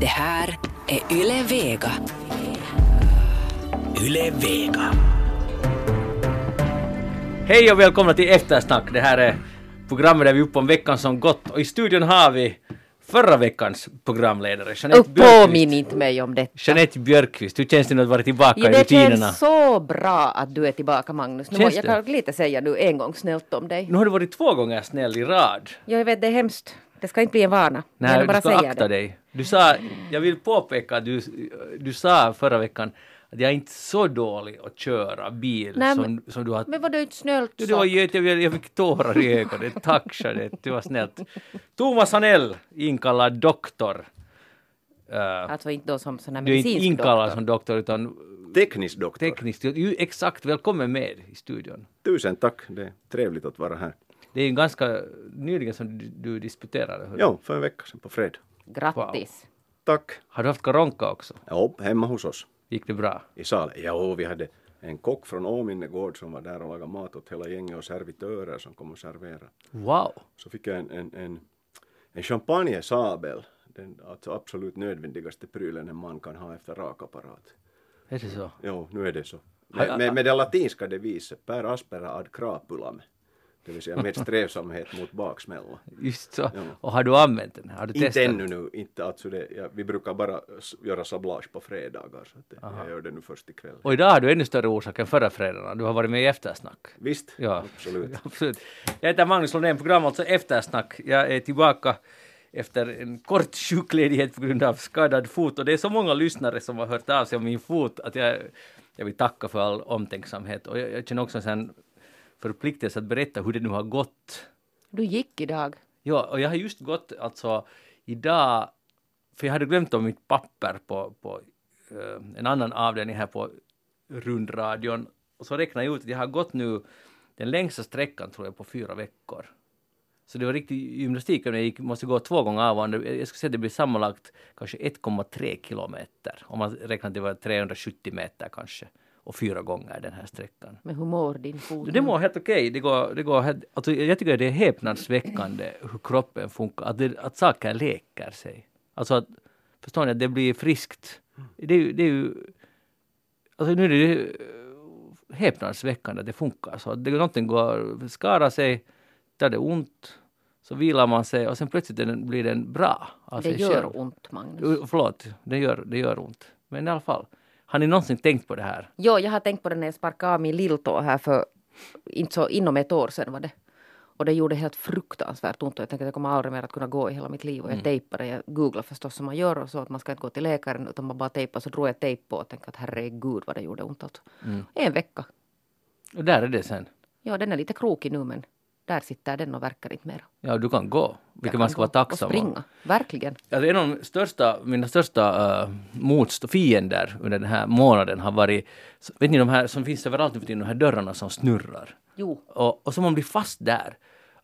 Det här är Yle Vega. Yle Vega. Hej och välkomna till Eftersnack. Det här är programmet där vi är uppe om veckan som gått och i studion har vi förra veckans programledare Jeanette Och Björkqvist. påminn inte mig om detta. Jeanette Björkqvist, hur känns det att vara tillbaka Ja, i det rutinerna? känns så bra att du är tillbaka Magnus. Nu må, jag det? kan lite säga nu en gång snällt om dig. Nu har du varit två gånger snäll i rad. Ja, jag vet det är hemskt. Det ska inte bli en vana. jag Nej, vill du bara ska säga akta det. dig. Du sa, jag vill påpeka att du, du sa förra veckan att jag är inte så dålig att köra bil Nej, som, men- som du har Men var det inte snällt Du, det var sagt? jätte, jag, jag fick tårar i ögonen. Tack Jeanette, det var snällt. Thomas Hanell, inkallad doktor. Uh, Alltså inte då som sån här du är inte medicinsk inkallad doktor. som doktor utan Teknisk doktor. tekniskt. Ju, exakt, välkommen med i studion. Tusen tack, det är trevligt att vara här. Det är ju ganska nyligen som du, du disputerade. hörru. Jo, för en vecka sedan på fredag. Grattis. Tack. Har du haft karonka också? Ja, hemma hos oss Gick det bra? i Sale. Jo, vi hade en kock från Åminnegård som var där och lagade mat åt hela gänget och servitörer som kom och serverade. Wow! Så fick jag en, en, en, en champagne-sabel, den alltså absolut nödvändigaste prylen en man kan ha efter rakapparat. Är det så? Jo, nu är det så. Med, med, med det latinska deviset, per aspera ad crapulame, det vill säga med strävsamhet mot baksmälla. Just så. Ja. Och har du använt den? Har du Inte testat? ännu nu, inte alltså det, ja, vi brukar bara göra sablage på fredagar så att det, jag gör det nu först ikväll. Och idag har du ännu större orsak än förra fredagen. Du har varit med i eftersnack. Visst, Ja, absolut. absolut. Jag heter Magnus Lundén, program alltså Eftersnack. Jag är tillbaka efter en kort sjukledighet på grund av skadad fot och det är så många lyssnare som har hört av sig om min fot att jag, jag vill tacka för all omtänksamhet och jag, jag känner också en förpliktelse att berätta hur det nu har gått. Du gick idag. Ja, och jag har just gått alltså idag, för jag hade glömt om mitt papper på, på eh, en annan avdelning här på rundradion. Och så räknade jag ut att jag har gått nu den längsta sträckan tror jag på fyra veckor. Så det var riktig gymnastik. Jag gick, måste gå två gånger av. Jag skulle säga att det blir sammanlagt kanske 1,3 kilometer. Om man räknar att det var 370 meter kanske. Och fyra gånger den här sträckan. Men hur mår din fot? Det mår helt okej. Det går, det går helt, alltså jag tycker det är häpnadsväckande hur kroppen funkar. Att, det, att saker läker sig. Alltså att, förstår ni, att det blir friskt. Det är det är ju alltså nu är det eh, häpnadsväckande att det funkar så. Att det, någonting går, skadar sig, tar det ont, så vilar man sig och sen plötsligt den, blir den bra av Det sig gör själv. ont Magnus. Förlåt, det gör, det gör ont. Men i alla fall, har ni någonsin tänkt på det här? Jo, jag har tänkt på det när jag sparkade av min lilltå här för inte så inom ett år sedan var det. Och det gjorde helt fruktansvärt ont och jag tänkte att jag kommer aldrig mer att kunna gå i hela mitt liv. Och jag tejpade, jag googlade förstås som man gör och så att man ska inte gå till läkaren utan man bara tejpar så drog jag tejp på och tänkte att herregud vad det gjorde ont alltså. En vecka. Och där är det sen. Ja, den är lite krokig nu men där sitter den och verkar inte mer. Ja, du kan gå, vilket Jag man kan ska vara tacksam Och springa, verkligen. Alltså en av de största, mina största uh, motstå, fiender under den här månaden har varit, vet ni de här som finns överallt nu för tiden, de här dörrarna som snurrar. Jo, Och, och så man blir fast där.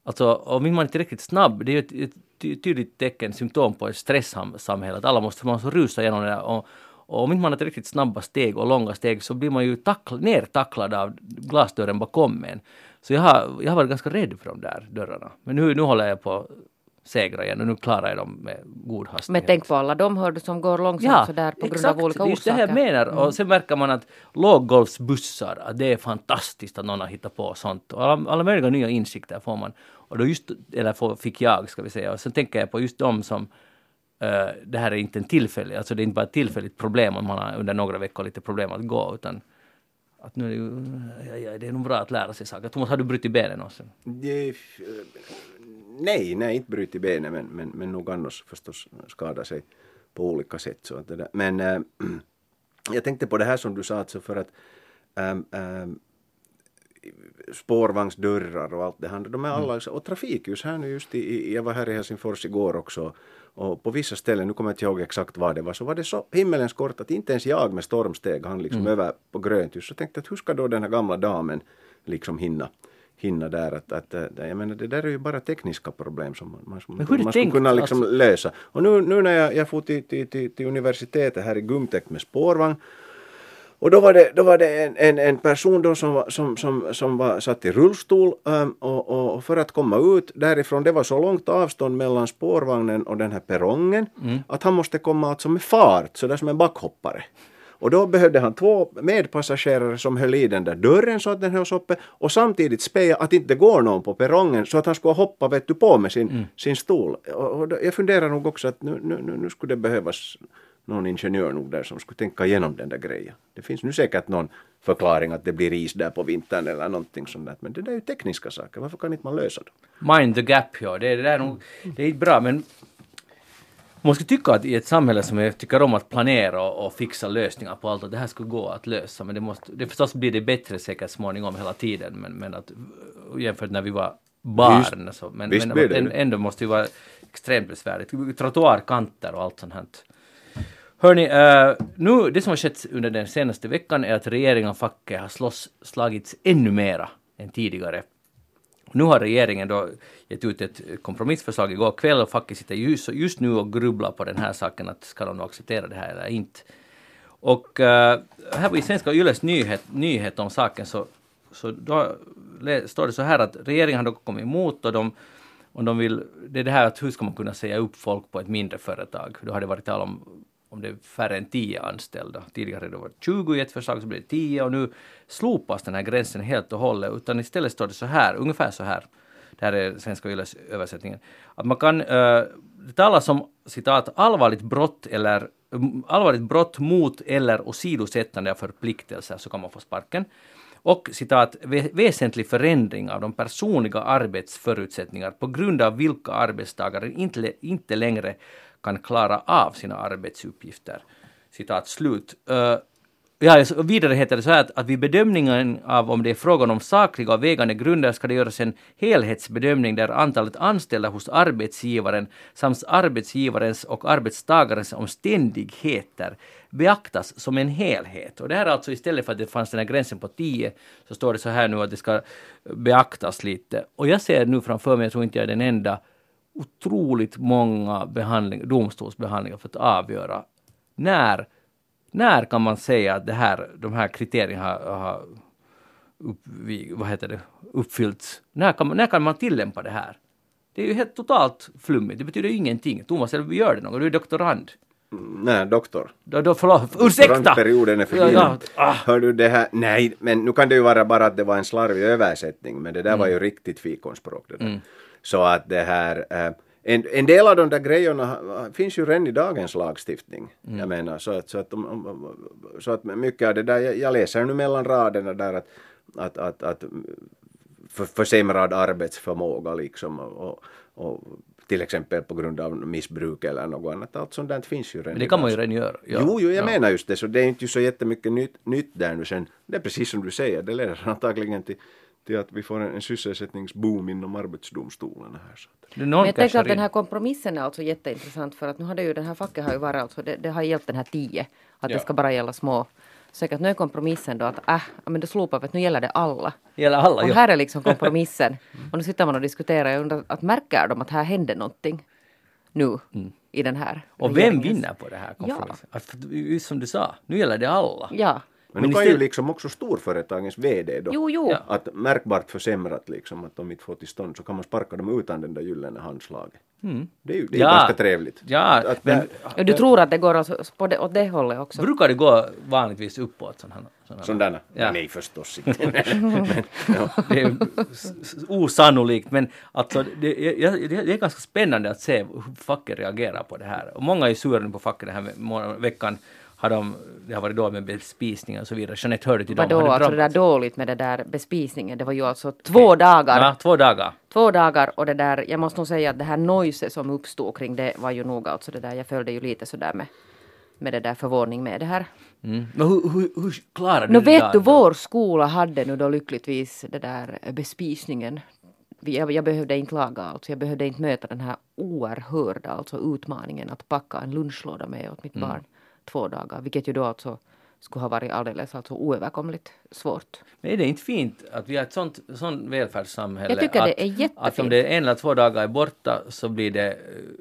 Alltså, om inte man är tillräckligt snabb, det är ett, ett ty- tydligt tecken, symptom på ett stressamhälle, att alla måste, man måste rusa igenom det där. Och, och om inte man har tillräckligt snabba steg och långa steg så blir man ju tackl, nertacklad av glasdörren bakom en. Så jag har, jag har varit ganska rädd för de där dörrarna. Men nu, nu håller jag på segra igen och nu klarar jag dem med god hastighet. men tänk på alla de hör du som går långsamt sådär på grund av olika det är just det orsaker. Mm. jag menar. Och sen märker man att låggolfsbussar, att det är fantastiskt att någon har hittat på sånt. Och alla, alla möjliga nya insikter får man. Och då just, eller får, fick jag, ska vi säga. Och sen tänker jag på just de som Eh, det här är inte en tillfällig, alltså det är inte bara ett tillfälligt problem om man har under några veckor lite problem att gå utan att nu är det ju, ja, ja, det är nog bra att lära sig saker. Thomas, har du brutit benen någonsin? Det, eh, nej, nej, inte brutit benen, men, men, men nog annars förstås skada sig på olika sätt. Så att det där. Men äh, jag tänkte på det här som du sa, alltså för att ähm, ähm, spårvagnsdörrar och allt det här, de är alla, och trafikljus här nu just i, jag var här i Helsingfors igår också och på vissa ställen, nu kommer jag inte ihåg exakt vad det var, så var det så himmelens kort att inte ens jag med stormsteg hann liksom över på grönt ljus. Så tänkte att hur ska då den här gamla damen liksom hinna hinna där. Att, att, äh, jag menar, det där är ju bara tekniska problem som man, det man skulle tänkt? kunna liksom Alltså- lösa. Och nu, nu när jag, jag får till, till, till, till universitetet här i Gumtek med spårvagn Och då var det, då var det en, en, en person då som, var- som, som, som var satt i rullstol um, och, och, för att komma ut därifrån, det var så långt avstånd mellan spårvagnen och den här perrongen att han måste komma alltså med fart, så där som en backhoppare. Och då behövde han två medpassagerare som höll i den där dörren så att den hölls uppe och samtidigt speja att inte det går någon på perrongen så att han skulle hoppa vet du, på med sin, sin stol. Och, och jag funderar nog också att nu, nu, nu skulle det behövas någon ingenjör nog där som skulle tänka igenom den där grejen. Det finns nu säkert någon förklaring att det blir is där på vintern eller någonting sånt där. Men det där är ju tekniska saker. Varför kan inte man lösa dem? Mind the gap, ja. Det, är- det, där är nog, det är inte bra, men man skulle tycka att i ett samhälle som är- tycker om att planera och, och fixa lösningar på allt, att det här skulle gå att lösa. Men det måste, det förstås blir det bättre säkert småningom hela tiden, men, men att jämfört när vi var barn. Så, men visst men ändå måste det vara extremt besvärligt. Trottoarkanter och allt sånt här. Hörni, uh, nu, det som har skett under den senaste veckan är att regeringen och facket har slåss, slagits ännu mera än tidigare. Nu har regeringen då gett ut ett kompromissförslag igår kväll och facket sitter just, just nu och grubblar på den här saken att ska de acceptera det här eller inte. Och uh, här i Svenska Yles nyhet, nyhet om saken så, så då står det så här att regeringen har då kommit emot och de, och de vill, det är det här att hur ska man kunna säga upp folk på ett mindre företag? Då har det varit tal om om det är färre än 10 anställda. Tidigare har det varit 20 i ett förslag, så blir det 10 och nu slopas den här gränsen helt och hållet. Utan istället står det så här, ungefär så här. Det här är Svenska Yles översättningen. Att man kan, uh, det talas om citat allvarligt brott eller allvarligt brott mot eller åsidosättande av förpliktelser så kan man få sparken. Och citat, väsentlig förändring av de personliga arbetsförutsättningar på grund av vilka arbetstagare inte, inte längre kan klara av sina arbetsuppgifter. Citat slut. Eh, ja, vidare heter det så här att, att vid bedömningen av om det är frågan om sakliga och vägande grunder ska det göras en helhetsbedömning där antalet anställda hos arbetsgivaren samt arbetsgivarens och arbetstagarens omständigheter beaktas som en helhet. Och det här är alltså istället för att det fanns den här gränsen på 10 så står det så här nu att det ska beaktas lite. Och jag ser nu framför mig, jag tror inte jag är den enda, otroligt många behandling, domstolsbehandlingar för att avgöra när när kan man säga att det här, de här kriterierna har, har upp, vi- vad heter det, uppfyllts? När kan, man, när kan man tillämpa det här? Det är ju helt totalt flummigt, det betyder ingenting. Thomas, eller gör det något? Du är doktorand. Nej, doktor. Då, då, förlåt, ursäkta! Perioden är förbi. ja, ah. Hör du det här? Nej, men nu kan det ju vara bara att det var en slarvig översättning, men det där var Mm. ju riktigt fikonspråk det där. Så att det här, eh, en, en del av de där grejerna finns ju redan i dagens lagstiftning. Mm. Jag menar, så att, så att, så att mycket av det där, jag, läser nu mellan raderna där att, att, att, att för, försämrad arbetsförmåga liksom och, och, till exempel på grund av missbruk eller något annat. Allt sånt där finns ju redan. Men det kan man ju redan göra. Ja. Jo, jo, jag ja. menar just det, så det är inte ju så jättemycket nytt, nytt där nu sen. Det är precis som du säger, det leder antagligen till, till att vi får en, en sysselsättningsboom inom arbetsdomstolarna här. Så. att- Men jag tänker att den här kompromissen är alltså jätteintressant för att nu har det ju den här facket har ju varit alltså det, det har gällt den här 10 att Ja. det ska bara gälla små. Så att nu är kompromissen då att äh, ja, men då slopar vi att nu gäller det alla. Gäller alla, Och ja. här är liksom kompromissen. Och nu sitter man och diskuterar. Jag undrar att märker de att här händer någonting nu i den här Mm. Och vem vinner på det här konferensen? Att för- Just som du sa, nu gäller det alla. Ja. Men, Men nu kan ju liksom också storföretagens VD då Jo, jo. Att märkbart försämrat liksom att de inte får till stånd så kan man sparka dem utan den där gyllene handslaget. Det är ju det är ju Mm. Ja. ganska trevligt. Ja, Att men där- du tror att det går på det, åt det hållet också? brukar det gå vanligtvis uppåt? Sån här. Sådana? Ja. Nej förstås inte. men, ja. det är osannolikt men alltså det, jag- det, det är ganska spännande att se hur facket reagerar på det här. Och många är sura nu på facket den här veckan. Har de, det har varit dåligt med bespisningar och så vidare. Jeanette hörde till dem. Vadå, alltså det där dåligt med det där bespisningen. Det var ju alltså två dagar. Ja, två dagar. Två dagar och det där, jag måste nog säga att det här noise som uppstod kring det var ju nog alltså det där, jag följde ju lite sådär med, med det där förvåning med det här. Mm. Men hur, hur, hur klarar du Nå det vet där du, vår skola hade nu då lyckligtvis det där bespisningen. Jag, jag behövde inte laga alltså, jag behövde inte möta den här oerhörda alltså utmaningen att packa en lunchlåda med åt mitt barn två dagar, vilket ju då alltså skulle ha varit alldeles alltså oöverkomligt svårt. Men är det inte fint att vi har ett sånt, sånt välfärdssamhälle? Jag tycker att, det är jättefint. Att om det är en eller två dagar är borta så blir det,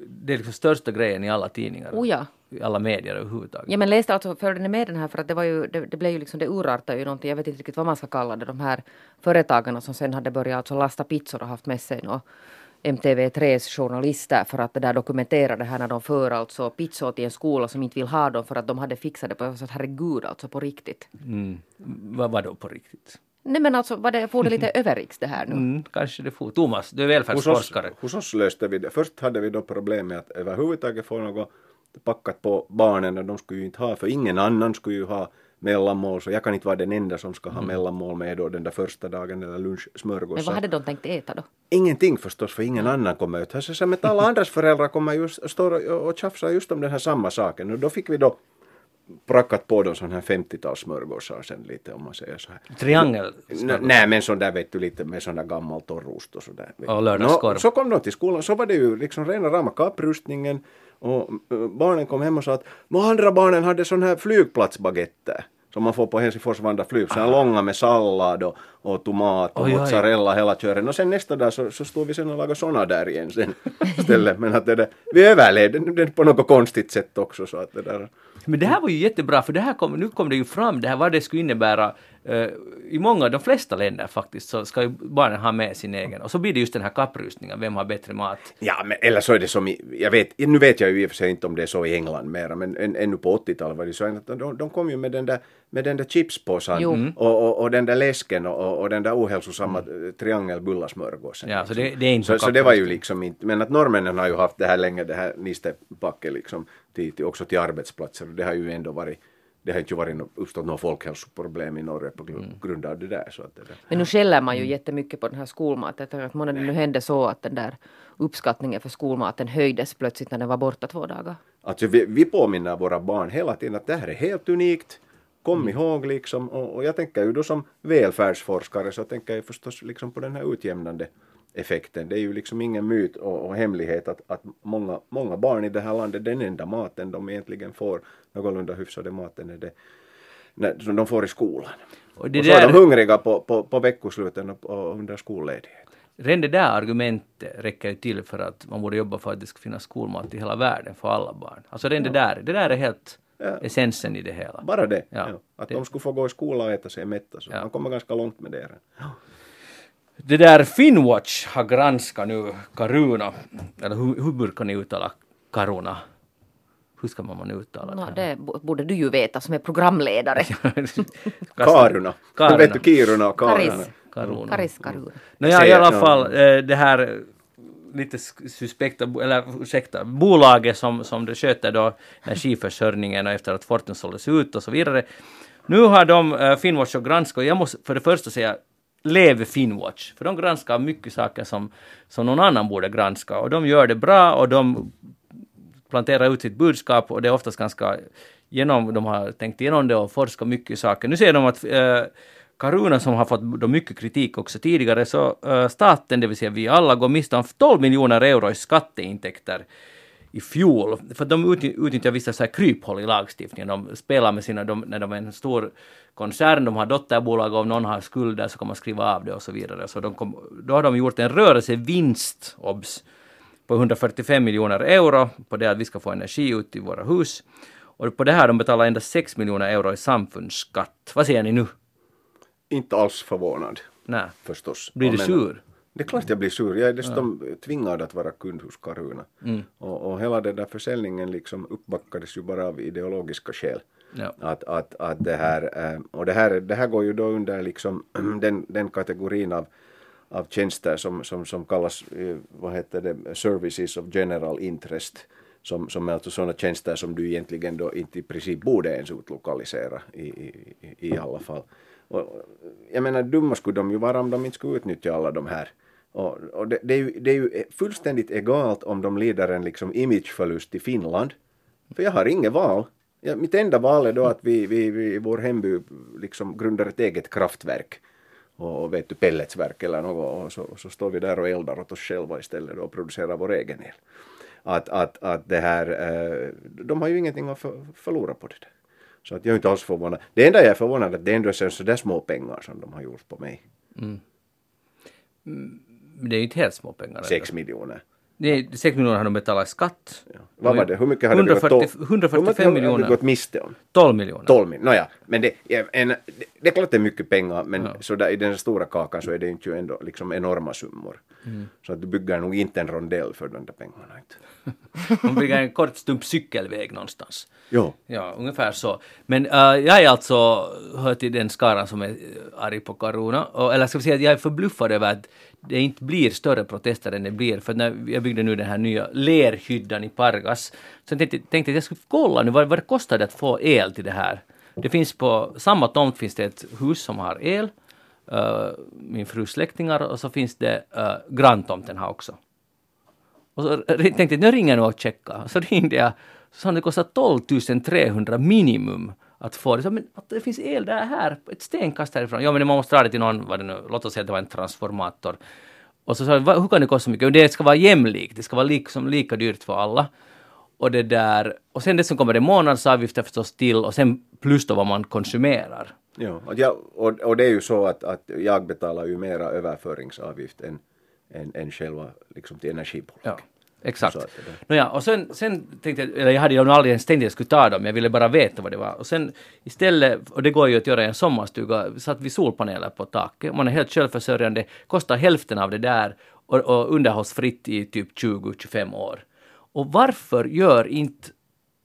det är liksom största grejen i alla tidningar. Oh ja. I alla medier överhuvudtaget. Ja men läste alltså, följde ni med den här för att det var ju, det, det blev ju liksom, det urartade ju någonting, jag vet inte riktigt vad man ska kalla det, de här företagarna som sen hade börjat alltså lasta pizzor och haft med sig nå MTV3s journalister för att det där dokumentera det här när de för alltså pizzor till en skola som inte vill ha dem för att de hade fixat det på så att herregud alltså på riktigt. Mm. Vad var då på riktigt? Nej men alltså var det, får det lite överriks det här nu? Mm, kanske det får. Thomas, du är Hos oss, välfärdsforskare. hos oss löste vi det. Först hade vi då problem med att överhuvudtaget få något packat på barnen och de skulle ju inte ha, för ingen annan skulle ju ha mellanmål, så jag kan inte vara den enda som ska ha mellanmål med då den där första dagen eller lunchsmörgås. Men vad hade de tänkt äta då? Ingenting förstås, för ingen annan kommer ut. Så, men alla andras föräldrar kommer just, står och, och tjafsar just om den här samma saken. Och då fick vi då prackat på dem sån här 50-talssmörgåsar sen lite om man säger så här. Triangel. Nej men sån där vet du lite med sån där gammal torrost och sådär. Och lördagskorv. Nå, så kom de till skolan, så var det ju liksom rena rama kapprustningen och äh, barnen kom hem och sa att de andra barnen hade sån här flygplatsbaguetter som man får på Helsingfors Vanda flyg, så här långa med sallad och, och tomat och Oj, oj. mozzarella hela kören. Och sen nästa dag så, så stod vi sen och lagade såna där igen sen istället. Men att det där, vi överlevde det på något konstigt sätt också så att det där Men det här var ju jättebra för det här kom, nu kom det ju fram det här vad det skulle innebära. eh, I många, de flesta länder faktiskt så ska ju barnen ha med sin egen och så blir det just den här kapprustningen, vem har bättre mat? Ja, men eller så är det som i, jag vet, nu vet jag ju i och för sig inte om det är så i England mera, men än, ännu på 80-talet var det så att de, de kom ju med den där, med den där chipspåsen. Mm. och, och, och den där läsken och, och den där ohälsosamma mm. triangelbullasmörgåsen. Ja, så det- det är inte så, så så det var ju liksom inte, men att norrmännen har ju haft det här länge, det här nistepacket liksom, till, till, också till arbetsplatser och det har ju ändå varit det har inte varit no, uppstått något folkhälsoproblem i Norge på grund, grund av det där. Så att det där. Men nu skäller man ju jättemycket på den här skolmaten. Jag Att månne det nu hände så att den där uppskattningen för skolmaten höjdes plötsligt när den var borta två dagar. Alltså vi, vi påminner våra barn hela tiden att det här är helt unikt. Kom ihåg liksom, och, och jag tänker ju då som välfärdsforskare så tänker jag förstås liksom på den här utjämnande effekten. Det är ju liksom ingen myt och, och hemlighet att, att många, många barn i det här landet, den enda maten de egentligen får, någorlunda hyfsade maten är det som de får i skolan. Och det och så är de där, hungriga på, på, på veckosluten och, och under skolledighet. redan det där argumentet räcker ju till för att man borde jobba för att det ska finnas skolmat i hela världen för alla barn. Alltså redan det där, det där är helt Ja. essensen i det hela. Bara det. Ja, Ja, att det- de skulle få gå i skolan och äta sig mätta. Så Ja. man kommer ganska långt med det. Det där Finwatch har granskat nu Karuna, eller hur, hur brukar ni uttala Karuna? Hur ska man uttala No, det? borde du ju veta som är programledare. Karuna. Karuna. Vet du Kiruna och Karuna? Karis. Karuna. Karis Karuna. No, ja, i alla fall eh, det här lite suspekta, eller ursäkta, bolaget som, som det sköter då energiförsörjningen och efter att Fortum såldes ut och så vidare. Nu har de äh, Finwatch och granskat, och jag måste för det första säga lev Finwatch, för de granskar mycket saker som, som någon annan borde granska och de gör det bra och de planterar ut sitt budskap och det är oftast ganska genom, de har tänkt igenom det och forskat mycket i saker. Nu säger de att äh, Karuna som har fått då mycket kritik också tidigare, så eh, staten, det vill säga vi alla, går miste om 12 miljoner euro i skatteintäkter i fjol. För de utnyttjar vissa så här kryphål i lagstiftningen. De spelar med sina, de, när de är en stor koncern, de har dotterbolag och om någon har skulder så kan man skriva av det och så vidare. Så de kom, då har de gjort en rörelsevinst, obs, på 145 miljoner euro på det att vi ska få energi ut i våra hus. Och på det här de betalar endast 6 miljoner euro i samfundsskatt. Vad säger ni nu? Inte alls förvånad Nej. förstås. Blir du Men- sur? Det är klart jag blir sur. Jag är dessutom tvingad att vara kund hos Karuna. Mm. Och, och hela den där försäljningen liksom uppbackades ju bara av ideologiska skäl. Ja. Att, att, att det här, eh, och det här, det här går ju då under liksom den, den kategorin av, av tjänster som, som, som kallas, eh, vad heter det, services of general interest. Som, som är alltså sådana tjänster som du egentligen då inte i princip borde ens utlokalisera i, i, i alla fall. Och, jag menar dumma skulle de ju vara om de inte skulle utnyttja alla de här. Och, och det, det, är ju, det är ju fullständigt egalt om de lider en liksom imageförlust i Finland. För jag har inget val. Ja, mitt enda val är då att vi, vi, vi i vår hemby liksom grundar ett eget kraftverk. Och, vet du, pelletsverk eller något. Och så, och så står vi där och eldar åt oss själva istället då och producerar vår egen el. Att, att, att det här, eh, de har ju ingenting att förlora på det där. Så att jag är inte alls förvånad. Det enda jag är förvånad är att det ändå är så där små pengar som de har gjort på mig. Men det är ju inte helt små pengar. Sex miljoner. Nej, 6 miljoner har de betalat i skatt. Ja. Vad var det? Hur mycket hade 140, du gått, 145 hur mycket hade miljoner. gått miste om? 12 miljoner. 12 miljoner. Nåja, men det, är en, det, det är klart det är mycket pengar men så där, i den stora kakan så är det inte ju ändå liksom enorma summor. Mm. Så att du bygger nog inte en rondell för de där pengarna. De bygger en kort stump cykelväg någonstans. Jo. Ja, ungefär så. Men äh, jag är alltså, hör till den skaran som är arg på Caruna. Och, eller ska vi säga att jag är förbluffad över att det inte blir större protester än det blir. För när jag byggde nu den här nya lerhyddan i Pargas, så tänkte, tänkte jag att jag skulle kolla nu vad, vad det kostade att få el till det här. Det finns på samma tomt finns det ett hus som har el, uh, min frus släktingar, och så finns det uh, granntomten här också. Och så tänkte jag, nu ringer jag och checkar. Så ringde jag, så sa det kostar 12 300 minimum att få det. Så, men att det finns el där här, ett stenkast härifrån. Ja men man måste dra det till någon, vad det nu, låt oss säga att det var en transformator. Och så sa jag, "Va- hur kan det kosta så mycket? Det ska vara jämlikt, det ska vara liksom lika dyrt för alla. Och det där, och sen dessutom kommer det månadsavgifter förstås till och sen plus då vad man konsumerar. Ja, och, jag, och, och det är ju så att, att jag betalar ju mera överföringsavgift än, än, än själva liksom till energibolaget. Ja, exakt. Där- Nåja, och sen, sen tänkte jag, eller jag hade ju aldrig ens tänkt att jag skulle ta dem, jag ville bara veta vad det var. Och sen istället, och det går ju att göra i en sommarstuga, satt vi solpaneler på taket. Man är helt självförsörjande, kostar hälften av det där och, och underhållsfritt i typ 20-25 år. Och varför gör inte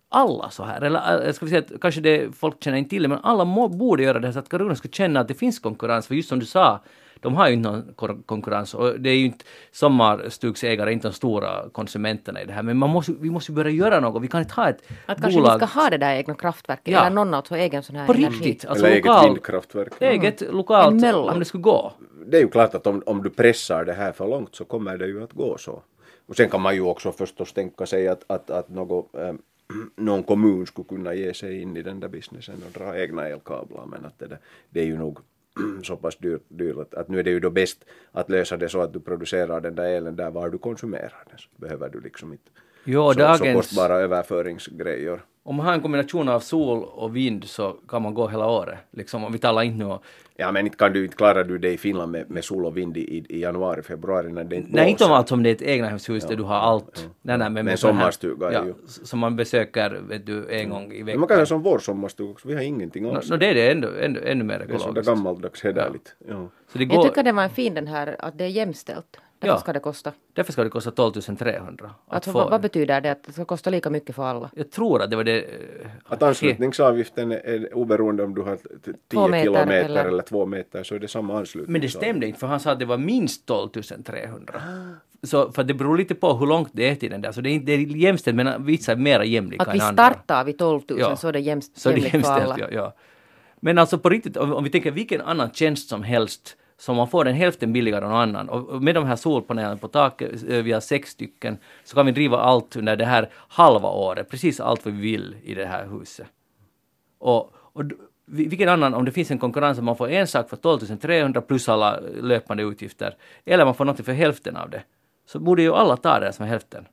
alla så här? Eller äh, ska vi säga att kanske det folk känner inte till det, men alla må, borde göra det så att Caruna ska känna att det finns konkurrens. För just som du sa, de har ju inte någon konkurrens och det är ju inte sommarstugsägare, inte de stora konsumenterna i det här. Men man måste, vi måste börja göra något. Vi kan inte ha ett Att kanske bolag vi ska ha det där egna kraftverket Ja. eller någon alltså egen sån här på energi. riktigt. Alltså Eller eget lokal, vindkraftverk. eget lokalt, En mölla. om det skulle gå. det är ju klart att om, om du pressar det här för långt så kommer det ju att gå så. Och sen kan man ju också förstås tänka sig att, att, att något, ähm, någon kommun skulle kunna ge sig in i den där businessen och dra egna elkablar men att det, där, det är ju nog så pass dyrt, dyrt att, att nu är det ju då bäst att lösa det så att du producerar den där elen där var du konsumerar den. Så behöver du liksom inte Jo, så, så dagens- kostbara överföringsgrejer. Om man har en kombination av sol och vind så kan man gå hela året. Liksom, om vi talar inte nu Ja men inte kan du inte klarar du dig i Finland med, med sol och vind i, i januari, februari när det inte Nej, inte om blåser. allt som det är ett egnahemshus där du har allt. Nej, nej, men, Men med sommarstuga ja, ju- Som man besöker vet du, en gång i Men veckan. man kan ha som vår sommarstuga också, vi har ingenting No, alls. no, det är det ännu, ännu, ännu mer det är sådär ekologiskt. gammaldags hederligt. Ja. Så det Jag går, tycker det var en fin den här att det är jämställt. Därför Ja. ska det kosta. Därför ska det kosta 12 300. Att Alltså, få vad, vad betyder det att det ska kosta lika mycket för alla? Jag tror att det var det... eh, Att anslutningsavgiften är, oberoende om du har t- 10 Två meter kilometer eller- eller... två meter så är det samma anslutning. Men det stämde inte för han sa att det var minst 12 300. Så för det beror lite på hur långt det är till den där. Så det är, inte, det är jämställt men vissa är mera jämlika Att än vi andra. startar vid 12 000 Ja. så är det jämst, Så det är jämlikt för alla. jämställt, ja, ja. Men alltså på riktigt, om, om vi tänker vilken annan tjänst som helst så man får den hälften billigare än någon annan. Och med de här solpanelerna på taket, eh, vi har sex stycken, så kan vi driva allt under det här halva året, precis allt vad vi vill i det här huset. Och, och vilken annan, om det finns en konkurrens, om man får en sak för 12 300 plus alla löpande utgifter, eller man får något för hälften av det, så borde ju alla ta det som är hälften.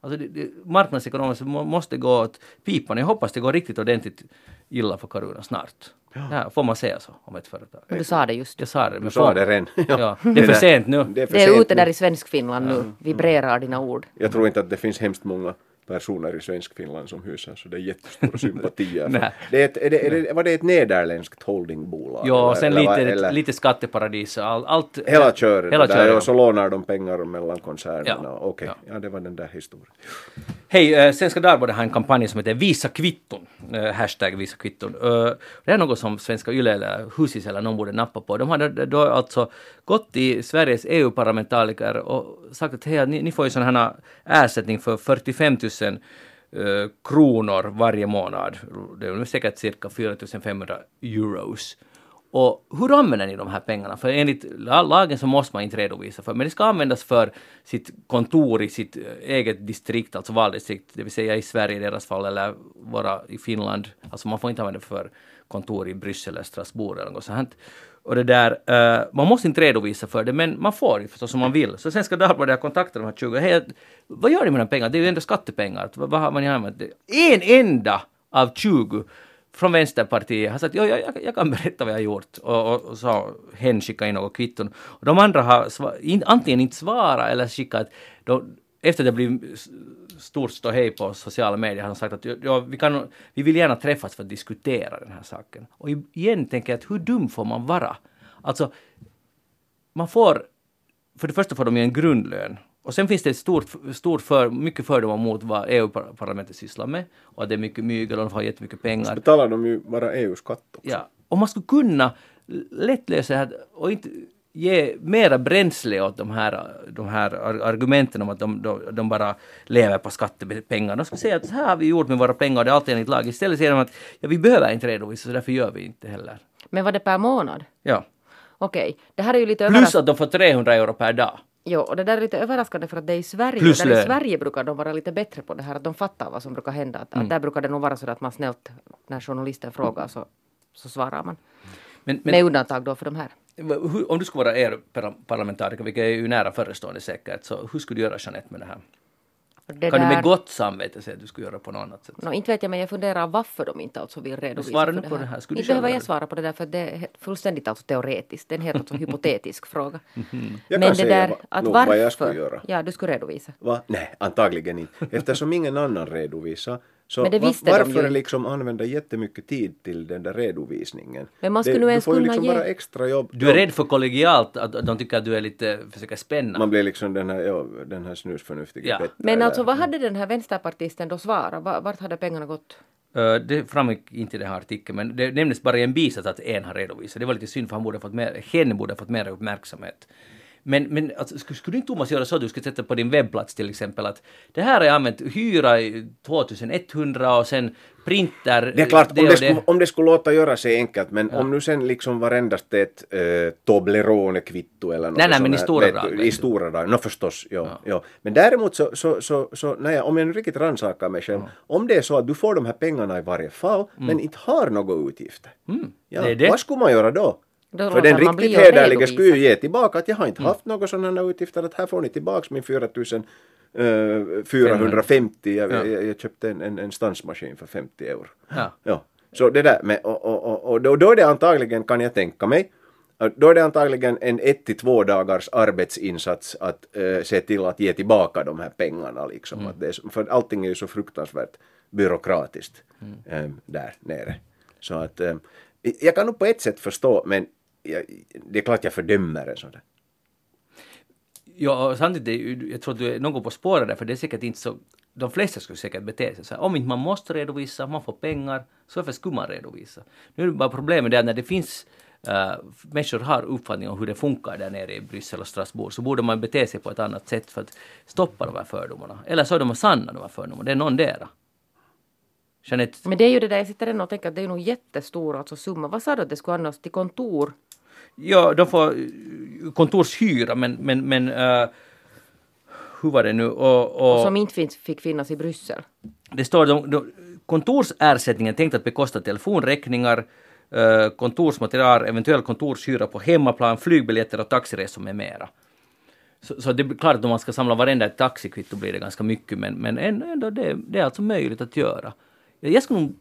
Alltså det, det, marknadsekonomiskt måste gå åt pipan. Jag hoppas det går riktigt ordentligt illa för Caruna snart. Ja. får man säga så om ett företag? Men Du sa det just. Jag sa det. Du Men sa det redan. Ja, det är för sent nu. Det är, Det är ute nu. där i Svenskfinland nu. Vibrerar dina ord. Jag tror inte att det finns hemskt många personer i svensk Finland som hyser så det är jättestora sympatier. för- det är ett, är det, är det, var det ett nederländskt holdingbolag? Ja, och eller- sen eller lite, eller- lite skatteparadis all, allt. Hela köret Hela där, köret. och så lånar de pengar mellan koncernerna. Ja. Okej, Ja. ja. det var den där historien. Hej, eh, Svenska Dagbladet har en kampanj som heter Visa kvitton. Eh, hashtag Visa kvitton. Eh, det är något som Svenska Yle eller Husis eller någon borde nappa på. De har då alltså gått till Sveriges EU-parlamentariker och sagt att hej, ni, ni får ju sån här eh, ersättning för 45 000 eh, kronor varje månad. Det är säkert cirka 4 500 euros. Och hur använder ni de här pengarna? För enligt lagen så måste man inte redovisa för, men det ska användas för sitt kontor i sitt eh, eget distrikt, alltså valdistrikt, det vill säga i Sverige i deras fall, eller vara i Finland. Alltså man får inte använda det för kontor i Bryssel eller Strasbourg eller något sånt. Och det där, uh, man måste inte redovisa för det, men man får ju förstås om man vill. Så sen ska Dagbladet kontakta de här 20. Hey, vad gör ni med de pengarna? Det är ju ändå skattepengar. Vad, vad har man använt? En enda av 20 från Vänsterpartiet har sagt att jag, jag, jag kan berätta vad jag har gjort och, och, och så hen skickat in några kvitton. Och de andra har sva, in, antingen inte svarat eller skickat, de, efter det blev stort ståhej på sociala medier har de sagt att ja, vi, kan, vi vill gärna träffas för att diskutera den här saken. Och igen tänker jag att hur dum får man vara? Alltså, man får, för det första får de ju en grundlön och sen finns det ett stort, stort för, mycket fördomar mot vad EU-parlamentet sysslar med och att det är mycket mygel och de får jättemycket pengar. Så betalar de ju bara EU-skatt också. Ja, och man skulle kunna lätt lösa det här och inte ge mera bränsle åt de här, de här argumenten om att de, de, de bara lever på skattepengar. De skulle säga att så här har vi gjort med våra pengar det är alltid enligt lag. Istället säger de att ja, vi behöver inte redovisa så därför gör vi inte heller. Men var det per månad? Ja. Okej, det här är ju lite Plus att de får 300 euro per dag. Jo, och det där är lite överraskande för att det är i Sverige. Plus där lön. I Sverige brukar de vara lite bättre på det här, att de fattar vad som brukar hända. Att, Mm. att där brukar det nog vara så att man snällt, när journalisten frågar så, så svarar man. Men, men Med undantag då för de här. Hur, om du skulle vara EU-parlamentariker, vilket är ju nära förestående säkert, så hur skulle du göra Jeanette med det här? Det kan du där, med gott samvete säga att du skulle göra på något annat sätt? No, inte vet jag, men jag funderar varför de inte alltså vill redovisa svara för nu det på det här. Skulle du Inte behöver jag svara på det där, för det är fullständigt alltså teoretiskt. Det är en helt alltså hypotetisk fråga. Jag men kan det säga där, att nog varför... vad jag skulle göra. Ja, du skulle redovisa. Va? Nej, antagligen inte. Eftersom ingen annan redovisar. Så Men det visste de varför ju. liksom använda jättemycket tid till den där redovisningen? Men man skulle det, nog du får ju kunna liksom ge- bara extra jobb. Du är rädd för kollegialt, att de tycker att du är lite, försöker spänna. Man blir liksom den här, ja, den här snusförnuftiga Ja. Petter Men alltså vad hade den här vänsterpartisten då svarat? Va- Vart hade pengarna gått? Det framgick inte i den här artikeln, men det nämndes bara i en bisats att en har redovisat. Det var lite synd för han borde ha fått mer, hen borde ha fått mer uppmärksamhet. Men, men alltså, skulle, inte Thomas göra så att du skulle sätta på din webbplats till exempel att det här har jag använt, hyra i 2100 och sen printer Det är klart, om och det, skulle, om det skulle låta göra sig enkelt, men om nu sen liksom varendast ett äh, Toblerone-kvitto eller något Nej, nej, men i stora drag, I stora drag, no förstås, ja, ja. Men däremot så, så, så, så nej, om jag nu riktigt rannsakar mig själv, om det är så att du får de här pengarna i varje fall, men inte har några utgifter, ja, Mm. det är det. vad skulle man göra då? Då För den riktigt hederliga skulle ju ge tillbaka att jag har Mm. inte haft några sådana utgifter, att här får ni tillbaka min 4000 eh, 450, jag, Ja. jag, jag köpte en, en, en stansmaskin för 50 euro. Ja. Ja, så det där med, och, och, och, och då, då är det antagligen, kan jag tänka mig, då är det antagligen en ett till två dagars arbetsinsats att eh, se till att ge tillbaka de här pengarna liksom. Att det är, för allting är ju så fruktansvärt byråkratiskt eh, där nere. Så att eh, jag kan nog på ett sätt förstå, men jag, det är klart jag fördömer en sån där. Ja, samtidigt, jag tror att du är något på spåret där, för det är säkert inte så... De flesta skulle säkert bete sig så här. Om inte man måste redovisa, man får pengar, så varför skulle man redovisa? Nu är det bara problemet där när det finns uh, människor har uppfattning om hur det funkar där nere i Bryssel och Strasbourg, så borde man bete sig på ett annat sätt för att stoppa de här fördomarna. Eller så är de sanna, de här fördomarna. Det är någon dera. Jeanette, Men det är ju det där, jag sitter ändå och tänker att det är nog jättestor alltså summa. Vad sa du att det skulle användas till kontor? Ja, de får eh, kontorshyra, men, men, men eh, hur var det nu? Och, och, Som inte finns, fick finnas i Bryssel. det står de, de, kontorsersättningen tänkt att bekosta telefonräkningar, eh, kontorsmaterial, eventuell kontorshyra på hemmaplan, flygbiljetter och taxiresor med mera. Så, så det är klart att om man ska samla varenda taxikvitto blir det ganska mycket, men, men ändå, ändå det, det är alltså möjligt att göra. Jag skulle nog,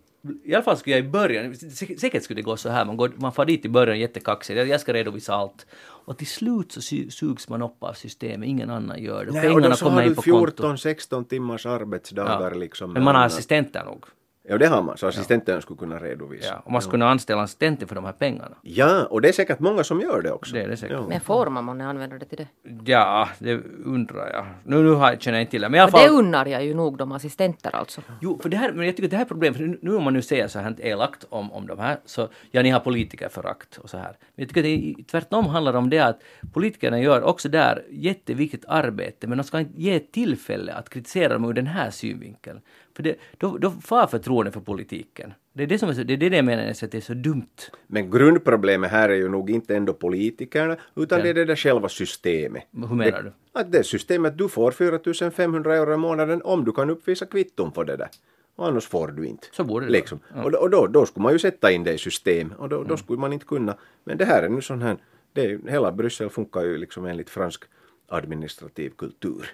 i alla fall skulle jag i början, sä- säkert skulle det gå så här, man, går, man får dit i början jättekaxig, jag ska redovisa allt. Och till slut så sugs man upp av systemet, ingen annan gör det. Nej, och Pengarna då så kommer har in du på kontot. 14-16 timmars arbetsdagar liksom. Men man har assistenter nog. Ja, det har man, så assistenten skulle kunna redovisa. Ja, och man skulle kunna anställa assistenter för de här pengarna. Ja, och det är säkert många som gör det också. Det är det säkert. Ja. Men får man månne använda det till det? Ja, det undrar jag. Nu, nu har, känner jag inte till det. Men i alla Och det fall... unnar jag ju nog de assistenter alltså. Jo, för det här, men jag tycker att det här är problem, för nu, om man nu säger så här elakt om, om de här, så ja, ni har politikerförakt och så här. Men jag tycker att det är, tvärtom handlar om det att politikerna gör också där jätteviktigt arbete, men de ska inte ge tillfälle att kritisera dem ur den här synvinkeln. För det, då, då far förtroendet för politiken. Det är det som är så, det är det jag menar är så att det är så dumt. Men grundproblemet här är ju nog inte ändå politikerna, utan Ja. det är det där själva systemet. Hur menar det, du? Att det systemet, du får 4500 euro i månaden om du kan uppvisa kvitton på det där. Och annars får du inte. Så borde det liksom. Ja. Och, då, och då, då skulle man ju sätta in det i system och då, då skulle man inte kunna. Men det här är nu sån här, det är, hela Bryssel funkar ju liksom enligt fransk administrativ kultur.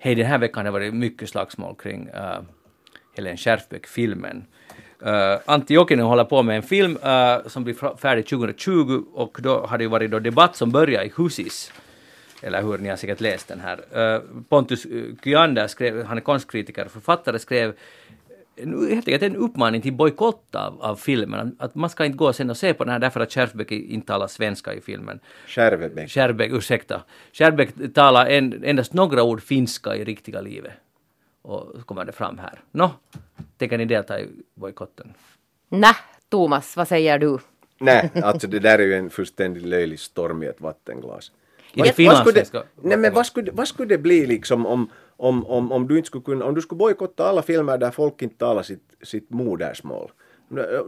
Hej, den här veckan har det varit mycket slagsmål kring uh, Helen Skärfbäck-filmen. Uh, eh, Antti Jokinen håller på med en film uh, som blir färdig 2020 och då har det ju varit då debatt som börjar i Husis. Eller hur, ni har säkert läst den här. Uh, Pontus Kyander, skrev, han är konstkritiker och författare, skrev en, helt enkelt en uppmaning till bojkott av, av filmen. Att- Att man ska inte gå sen och se på den här därför att Skärfbäck inte talar svenska i filmen. Skärvebäck. Skärbeck, ursäkta. Skärbeck talar en, endast några ord finska i riktiga livet. Och så kommer det fram här. Nå, tänker ni delta i bojkotten? Nä, Thomas, vad säger du? Nej, alltså det där är ju en fullständigt löjlig storm i ett vattenglas. I Vad- det vad skulle nej men vad skulle, vad skulle det bli liksom om, om, om, om du inte skulle kunna, om du skulle bojkotta alla filmer där folk inte talar sitt, sitt modersmål?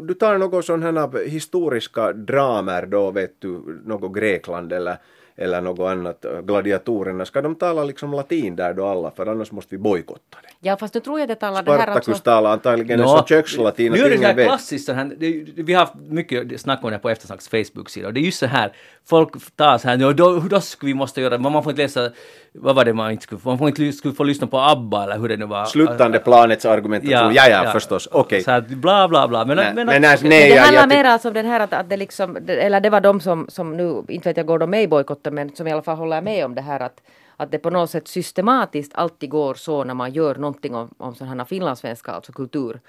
Du tar något sådana här historiska dramer då, vet du, något Grekland eller, eller något annat, gladiatorerna, ska de tala liksom latin där då alla, för annars måste vi bojkotta det. Ja, fast nu tror jag det talar det här Spartacus alltså... talar antagligen en Nå, så kökslatin nu är det så här klassiskt, sån här, det, vi har haft mycket snack om det på Eftersnacks Facebook-sida och det är just så här, folk tar så här, "Nå, då, då skulle vi måste göra, man får inte läsa, vad var det man inte skulle få, man får inte skulle få lyssna på ABBA eller hur det nu var. Sluttande planets argumentation, ja ja, förstås, okej. Så att bla bla bla. Men, Nej, men, men alltså, Men nej, det jag, handlar jag, mer alltså om den här att, att det liksom, eller det var de som, som nu, inte vet jag går de med i bojkotten, men som i alla fall håller med om det här att, att det på något sätt systematiskt alltid går så när man gör någonting om, om sådana här finlandssvenska, alltså kultur,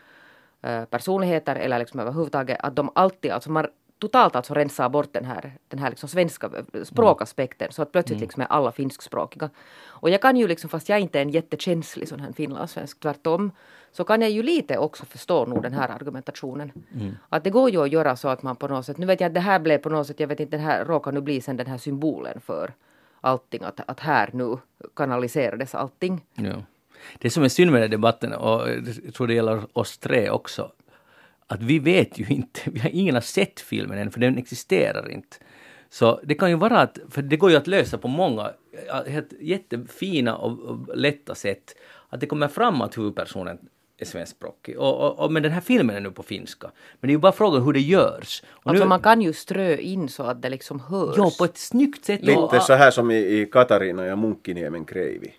personligheter eller liksom överhuvudtaget, att de alltid, alltså man totalt alltså rensar bort den här, den här liksom svenska eh, språkaspekten så att plötsligt liksom är alla finskspråkiga. Och jag kan ju liksom, fast jag inte är en jättekänslig sån här finlandssvensk, tvärtom, så kan jag ju lite också förstå nog den här argumentationen. Att det går ju att göra så att man på något sätt, nu vet jag att det här blev på något sätt, jag vet inte, det här råkar nu bli sen den här symbolen för allting, att, att här nu kanaliserades allting. Ja. Det som är synd med den debatten, och jag tror det gäller oss tre också, att vi vet ju inte, vi har ingen har sett filmen än, för den existerar inte. Så det kan ju vara att, för det går ju att lösa på många helt jättefina och, och lätta sätt, att det kommer fram att huvudpersonen är svenskspråkig. Och, och, och, men den här filmen är nu på finska. Men det är ju bara frågan hur det görs. Och Alltså nu, man kan ju strö in så att det liksom hörs. Ja, på ett snyggt sätt. Lite så här som i, i Katarina ja Munkkiniemen kreivi.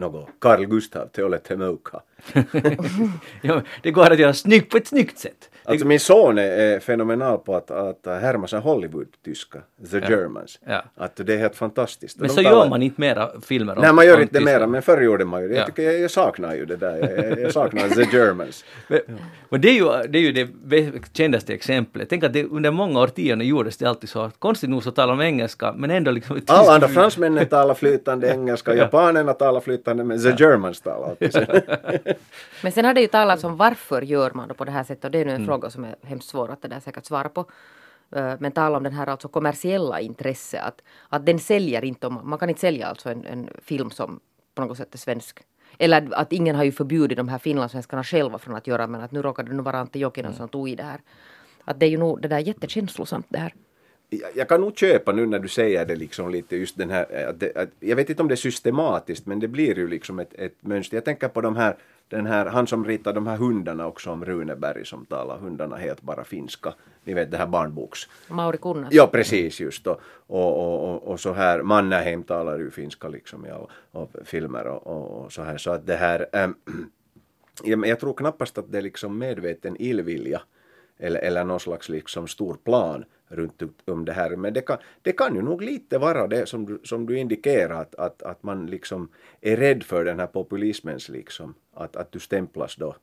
Något Carl Gustav, te olette mouka. ja, det går att göra snyggt på ett snyggt sätt. Alltså min son är, är fenomenal på att, att härma sig Hollywood-tyska, The Germans. Ja. Att det är helt fantastiskt. Men de så talar- gör man inte mera filmer om Nej, man gör inte Tyskland. mera, men förr gjorde man ju det. Jag, Ja. tycker, jag, jag saknar ju det där. Jag, jag, saknar The Germans. Men, men det är ju det, är ju det kändaste exemplet. Tänk att det, under många årtionden gjordes det alltid så. att Konstigt nog så talar de engelska, men ändå liksom... Alla andra fransmännen talar flytande engelska, japanerna talar flytande, men The Germans talar alltid så. Men sen har det ju talats om varför gör man då på det här sättet och det är nu en Mm. fråga som är hemskt svår att det där säkert svara på. Eh, Men tala om den här alltså kommersiella intresse att, att den säljer inte, om, man kan inte sälja alltså en, en film som på något sätt är svensk. Eller att ingen har ju förbjudit de här finlandssvenskarna själva från att göra men att nu råkade det nu vara Antti Jokinen Mm. som tog i det här. Att det är ju nog det där jättekänslosamt det här. jag, jag kan nog köpa nu när du säger det liksom lite just den här, att det, att, jag vet inte om det är systematiskt men det blir ju liksom ett, ett mönster. Jag tänker på de här, den här, han som ritar de här hundarna också om Runeberg som talar hundarna helt bara finska. Ni vet det här barnboks. Mauri Kunnas. Ja precis just och, och, och, och, så här, Mannerheim talar ju finska liksom i alla och filmer och, och, så här så att det här ähm, jag tror knappast att det är liksom medveten illvilja eller, eller någon slags liksom stor plan runt om det här. Men det kan, det kan ju nog lite vara det som du, som du indikerar att, att, att man liksom är rädd för den här populismens liksom, att, att du stämplas då.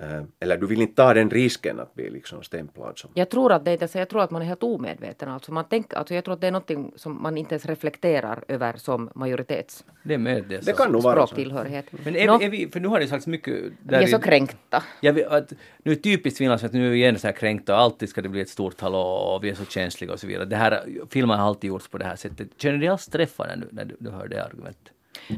Eh, eller du vill inte ta den risken att bli liksom stämplad som Jag tror att det är inte så, jag tror att man är helt omedveten. Alltså man tänker, alltså jag tror att det är någonting som man inte ens reflekterar över som majoritets Det är med det. Det så. kan nog vara så. Men är, Nå, är vi, för nu har det sagts mycket... vi är så kränkta. Jag vet, att, nu är typiskt finlandssvenskt, nu är vi igen så här kränkta och alltid ska det bli ett stort hallå och vi är så känsliga och så vidare. Det här, filmer har alltid gjorts på det här sättet. Känner du dig alls träffad nu när du, du hör det argumentet?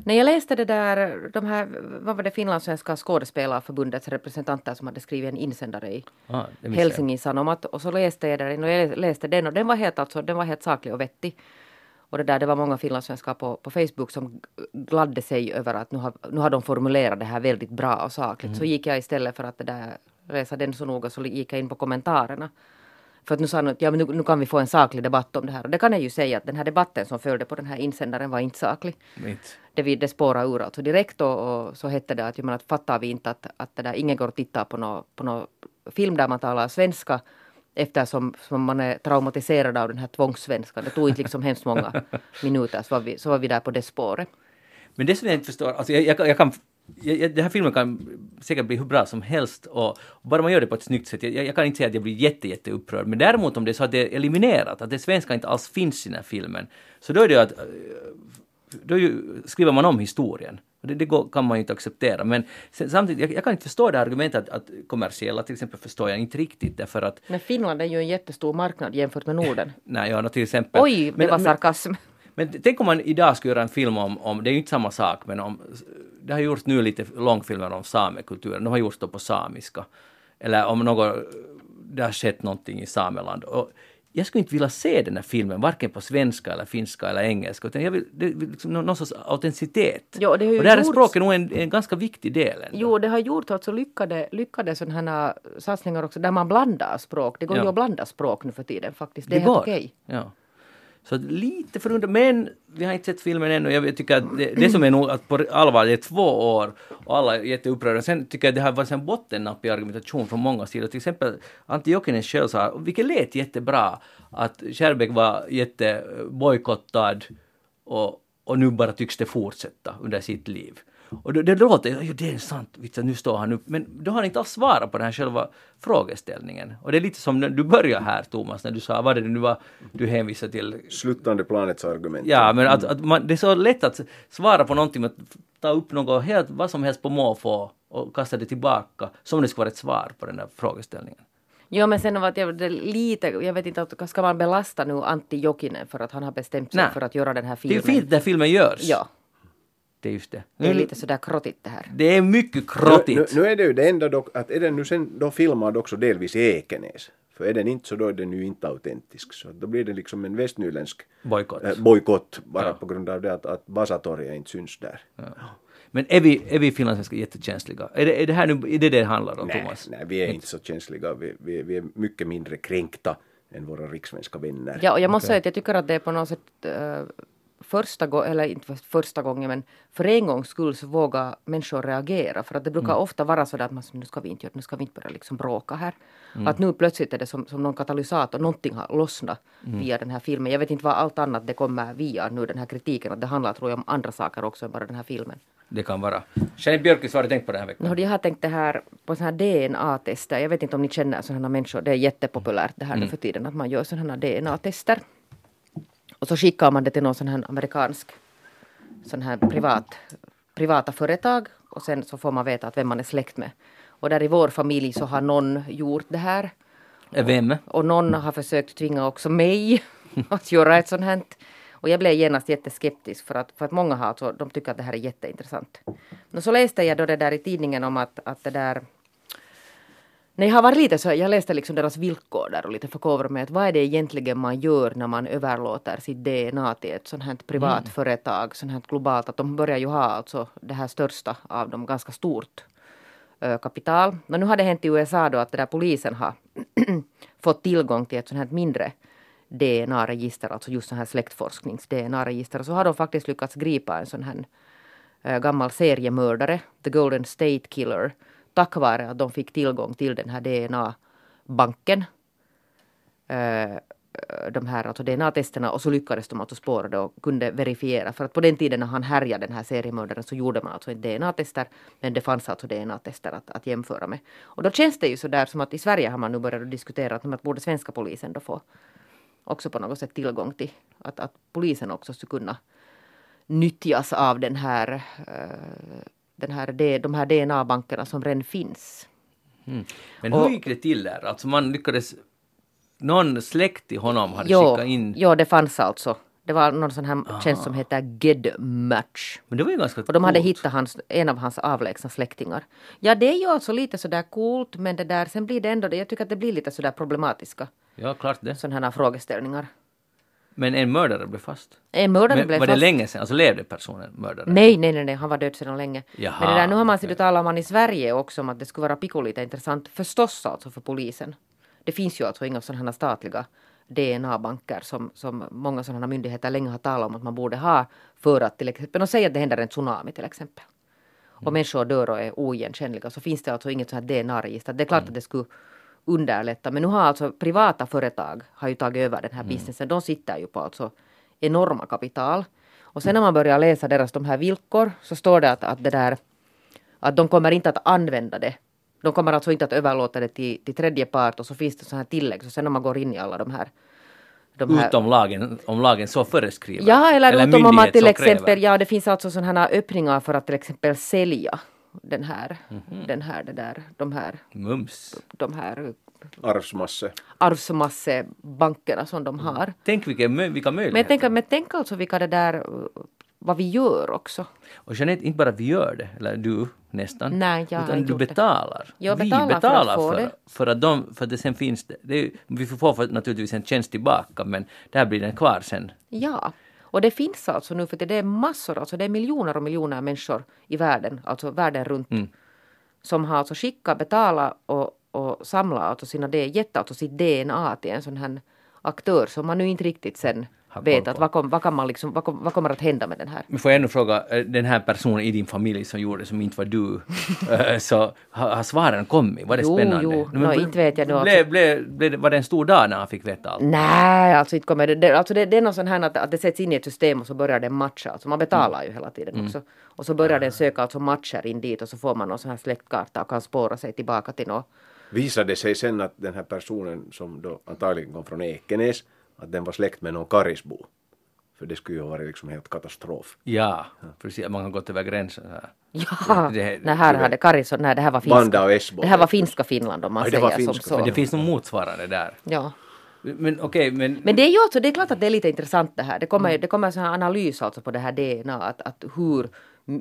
När jag läste det där, de här, vad var det, finlandssvenska skådespelarförbundets representanter som hade skrivit en insändare i Ah. Helsingin Sanomat och så läste jag den och jag läste den och den var helt, alltså, den var helt saklig och vettig. Och det där, det var många finlandssvenskar på, på Facebook som gladde sig över att nu har, nu har de formulerat det här väldigt bra och sakligt. Så gick jag istället för att det där, läsa den så noga så gick jag in på kommentarerna För att nu sa han att ja, men nu, nu kan vi få en saklig debatt om det här. Och det kan jag ju säga att den här debatten som följde på den här insändaren var inte saklig. Inte. Det, vi, det spårade ur alltså direkt och, och så hette det att, jag menar, att fattar vi inte att, att det där, ingen går och tittar på någon på nå film där man talar svenska eftersom som man är traumatiserad av den här tvångssvenskan. Det tog inte liksom hemskt många minuter så var vi, så var vi där på det spåret. Men det som jag inte förstår, alltså jag, jag, jag kan jag, jag, den här filmen kan säkert bli hur bra som helst och bara man gör det på ett snyggt sätt. Jag, jag kan inte säga att jag blir jätte, jätte upprörd. Men däremot om det är så att det är eliminerat, att det svenska inte alls finns i den här filmen, så då är det att eh, då ju, skriver man om historien. Det, det går, kan man ju inte acceptera. Men sen, samtidigt, jag, jag, kan inte förstå det argumentet att, att kommersiella till exempel förstår jag inte riktigt därför att... Men Finland är ju en jättestor marknad jämfört med Norden. Nej, ja, till exempel... Oj, det men, var sarkasm. Men, men tänk om man idag skulle göra en film om, om, det är ju inte samma sak, men om, det har gjorts nu lite långfilmer om samekulturen, de har gjorts då på samiska. Eller om något, det har skett någonting i Sameland. Och jag skulle inte vilja se den här filmen, varken på svenska eller finska eller engelska, utan jag vill, det, liksom någon sorts autenticitet. Jo, och där är gjorts- språket nog en, en ganska viktig del. Ändå. Jo, det har gjort alltså lyckade, lyckade sådana här satsningar också där man blandar språk. Det går Ja. ju att blanda språk nu för tiden faktiskt. Det, det är helt okej. Ja. Så lite förundrad, men vi har inte sett filmen ännu. Jag tycker att det, det som är nog att på allvar, det är två år och alla är jätteupprörda. Sen tycker jag att det har varit en bottennapp i argumentation från många sidor. Till exempel Antti Jokinen själv sa, vilket lät jättebra, att Kärrbäck var jättebojkottad och, och nu bara tycks det fortsätta under sitt liv. Och det, det låter, ja det är sant, vitsen, nu står han upp, men då har inte alls svarat på den här själva frågeställningen. Och det är lite som när du började här Thomas, när du sa, vad är det nu var du hänvisade till? Sluttande planets argument. Ja, men att, att man, det är så lätt att svara på någonting med att ta upp något helt, vad som helst på måfå och kasta det tillbaka, som det skulle vara ett svar på den där frågeställningen. Jo, men sen var det det lite, jag vet inte, att- ska man belasta nu Antti Jokinen för att han har bestämt sig Nej. för att göra den här Det är ju filmen? fint när filmen görs. Ja, Det är just det. det är lite sådär krottigt det här. Det är mycket Nu, krottigt. nu, nu är det ju det enda dock, att är den nu sen då filmad också delvis i Ekenäs. För är den inte så då är den ju inte autentisk. Så då blir det liksom en västnyländsk Bojkott. bojkott bara Ja. på grund av det att, att Vasatorget inte syns där. Men är vi, är vi finlandssvenskar jättekänsliga? Är det, är det här nu, är det det det handlar om, Nej, Thomas? nej, vi är inte så känsliga. Vi, vi, vi är mycket mindre kränkta än våra rikssvenska vänner. Ja, och jag måste säga att jag tycker att det är på något sätt eh, första gången, eller inte första gången, men för en gångs skull så vågar människor reagera. För att det brukar ofta vara så där att man, nu ska vi inte göra, nu ska vi inte börja liksom bråka här. Att nu plötsligt är det som, som någon katalysator, någonting har lossnat via den här filmen. Jag vet inte vad allt annat det kommer via nu, den här kritiken. Att det handlar tror jag om andra saker också än bara den här filmen. Det kan vara. Jeanette Björkqvist, vad har du tänkt på den här veckan? Nå, jag har tänkt det här på sådana här DNA-tester. Jag vet inte om ni känner sådana människor. Det är jättepopulärt det här nu för tiden att man gör sådana här DNA-tester. Och så skickar man det till någon sån här amerikansk sån här privat, privata företag och sen så får man veta att vem man är släkt med. Och där i vår familj så har någon gjort det här. Vem? Och någon har försökt tvinga också mig att göra ett sånt här. Och jag blev genast jätteskeptisk för att, för att många har alltså, de tycker att det här är jätteintressant. Och så läste jag då det där i tidningen om att, att det där Nej, jag har varit lite så, jag läste liksom deras villkor där och lite förkovrade mig att vad är det egentligen man gör när man överlåter sitt DNA till ett sånt här privat företag, sånt här globalt, att de börjar ju ha alltså det här största av dem ganska stort kapital. Men nu har det hänt i USA då att där polisen har fått tillgång till ett sånt här mindre DNA-register, alltså just sån här släktforsknings-DNA-register. Så har de faktiskt lyckats gripa en sån här eh, gammal seriemördare, The Golden State Killer, tack vare att de fick tillgång till den här DNA-banken. Eh, de här alltså DNA-testerna och så lyckades de alltså spåra det och kunde verifiera. För att på den tiden när han härjade den här seriemördaren så gjorde man alltså inte DNA-tester men det fanns alltså DNA-tester att, att jämföra med. Och då känns det ju så där som att i Sverige har man nu börjat diskutera att, att borde svenska polisen då få också på något sätt tillgång till att, att polisen också skulle kunna nyttjas av den här, eh, den här, de här DNA-bankerna som redan finns. Mm. Men Och- hur gick det till där? Alltså man lyckades... Någon släkt till honom hade Jo, skickat in... jo, det fanns alltså. Det var någon sån här tjänst som heter GEDmatch. Men det var ju ganska Och de hade coolt. hittat hans, en av hans avlägsna släktingar. Ja, det är ju alltså lite sådär coolt, men det där, sen blir det ändå, det- jag tycker att det blir lite sådär problematiska Ja, klart det. sådana här frågeställningar. Men en mördare blev fast. En mördare Men blev var det fast. länge sedan? Alltså levde personen mördare? Nej, nej, nej, nej, han var död sedan länge. Jaha, Men det där, nu har man okay. talat man i Sverige också om att det skulle vara pikolita intressant, förstås alltså för polisen. Det finns ju alltså inga sådana statliga DNA-banker som, som många sådana myndigheter länge har talat om att man borde ha för att till exempel, och säg att det händer en tsunami till exempel. Och människor dör och är oigenkännliga så finns det alltså inget sådant här DNA-register. Det är klart att det skulle underlätta men nu har alltså privata företag har ju tagit över den här businessen. De sitter ju på alltså enorma kapital. Och sen när man börjar läsa deras de här villkor så står det att, att det där att de kommer inte att använda det. De kommer alltså inte att överlåta det till, till tredje part och så finns det så här tillägg. Så sen när man går in i alla de här... De här Utom lagen, om lagen så föreskriver. Ja, eller, utom om man till exempel, kräver. ja det finns alltså sådana här öppningar för att till exempel sälja den här, Mhm. den här, det där, de här, Mums. de här Arvsmasse. arvsmassebankerna som de har. Tänk vilka, vilka Men möjligheter. tänker, men tänk alltså vilka det där, vad vi gör också. Och Jeanette, inte bara vi gör det, eller du nästan. Nej, jag utan du betalar. Jag vi betalar för att betalar för, det. för att de, för att det sen finns det. det är, vi får för, naturligtvis en tjänst tillbaka men där blir den kvar sen. Ja, och det finns alltså nu för det är massor, alltså det är miljoner och miljoner människor i världen, alltså världen runt, Mm. som har alltså skickat, betalat och, och samlat alltså sina, gett alltså sitt DNA till en sån här aktör som man nu inte riktigt sen vet att vad, kom, vad, kan man liksom, vad, kom, vad kommer att hända med den här. Men får jag ännu fråga, eh, den här personen i din familj som gjorde som inte var du, eh, så har, har svaren kommit? Var det Jo, spännande? jo. Men Nå, blev- inte vet jag då, blev, blev, det- var det en stor dag när han fick veta allt? Nej, alltså inte kommer det, det, alltså det, det är något sån här att, att det sätts in i ett system och så börjar den matcha. Alltså man betalar ju hela tiden också. Och så börjar den söka alltså matcher in dit och så får man någon sån här släktkarta och kan spåra sig tillbaka till något. Visade det sig sen att den här personen som då antagligen kom från Ekenäs, att den var släkt med någon Karisbo. För det skulle ju ha varit liksom helt katastrof. Ja, precis. Man har gått över gränsen. Här. Ja, Det- nej, här det- hade Karisson, nej det här var finska. och Esbo. Det här var finska Finland om man Aj, det var säger som finska så. Men det finns nog motsvarande där. Ja. Men okej, men, Men det är ju alltså, det är klart att det är lite intressant det här. Det kommer, det kommer en sån här analys alltså på det här DNA, att, att hur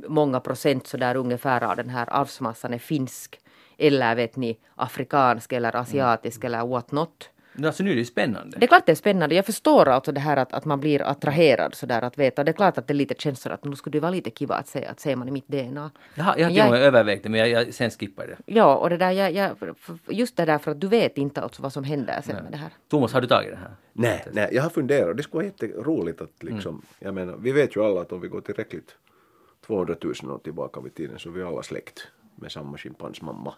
många procent så där ungefär av den här arvsmassan är finsk eller vet ni afrikansk eller asiatisk eller what not. Alltså nu är det ju spännande. Det är klart det är spännande. Jag förstår alltså det här att, att man blir attraherad sådär att veta. Det är klart att det är lite känns så att nu skulle det vara lite kiva att säga att ser man i mitt DNA. Jag har, jag har Men till och med övervägt det, men jag, jag sen skippar det. Ja, och det där, jag, jag, just det där för att du vet inte alltså vad som händer sen med det här. Thomas, har du tagit det här? Nej, nej, jag har funderat. Det skulle vara jätteroligt att liksom, jag menar, vi vet ju alla att om vi går tillräckligt 200 000 år tillbaka vid tiden så är vi alla släkt med samma schimpansmamma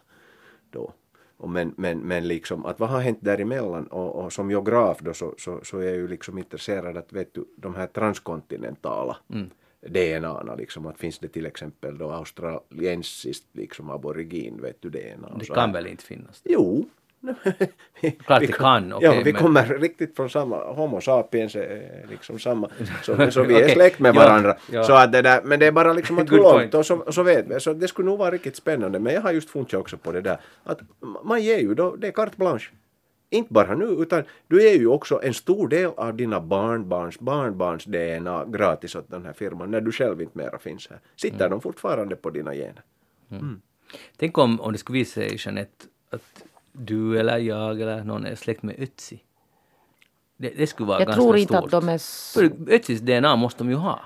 då. Och men, men, men liksom att vad har hänt däremellan och, och som geograf då så, så, så är jag ju liksom intresserad att vet du de här transkontinentala DNA, liksom att finns det till exempel då australiensiskt liksom aborigin vet du DNA Det kan väl inte finnas? Jo. Klart Vi kan, okej, ja, vi men- kommer riktigt från samma, Homo sapiens är liksom samma, så, så vi är släkt med ja, varandra. ja. Så att det där, men det är bara liksom att Good långt och så, så vet vi. Så det skulle nog vara riktigt spännande. Men jag har just funderat också på det där att man ger ju då, det är carte blanche. Inte bara nu, utan du är ju också en stor del av dina barnbarns barnbarns DNA gratis åt den här firman när du själv inte mera finns här. Sitter Mm. de fortfarande på dina gener? Tänk om, om det skulle visa sig, Jeanette, att du eller jag eller någon är släkt med Ötzi. Det, det skulle vara Jag ganska tror inte stort. att de är... För Ötzis DNA måste de ju ha.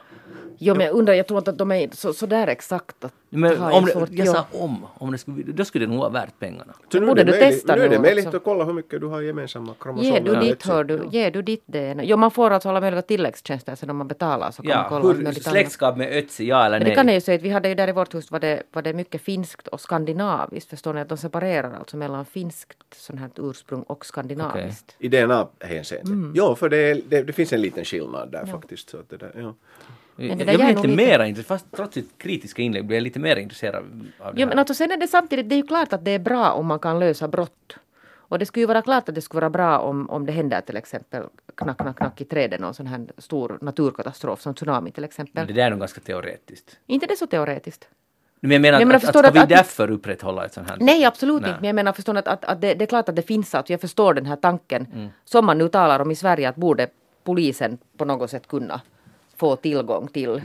Jo, men jag undrar, jag tror inte att de är så, så där exakt. Att Men om det, svårt- jag ja. sa om, om det skulle, då skulle det nog vara värt pengarna. Så nu borde du möjligt, testa nu är det möjligt att kolla hur mycket du har gemensamma kromosomer. Ger du ditt, hör du, ger du ditt DNA? Jo, man får alltså alla möjliga tilläggstjänster sen om man betalar så kan man Ja, kolla allt hur, släktskap med Ötzi, ja eller Men nej? det kan jag ju säga att vi hade ju där i vårt hus var det, var det mycket finskt och skandinaviskt. Förstår ni att de separerar alltså mellan finskt sånt här ursprung och skandinaviskt. I DNA-hänseende. Mm. Ja, för det, det, det finns en liten skillnad där faktiskt. Så att det där, ja. Men det jag där jag gör blir lite lite- mer intresserad, fast trots sitt kritiska inlägg blir jag lite mer intresserad av det här. men alltså sen är det samtidigt, det är ju klart att det är bra om man kan lösa brott. Och det skulle ju vara klart att det skulle vara bra om, om det händer till exempel knack, knack, knack i träden och sån här stor naturkatastrof som tsunami till exempel. Men det där är nog ganska teoretiskt. inte det så teoretiskt? Men jag menar, men jag att, att, förstår ska att- vi att- därför upprätthålla ett sånt här? Nej, absolut Nej. inte. Men jag menar förstår att, att, att det, det är klart att det finns alltså. Jag förstår den här tanken Mm. som man nu talar om i Sverige att borde polisen på något sätt kunna få tillgång till.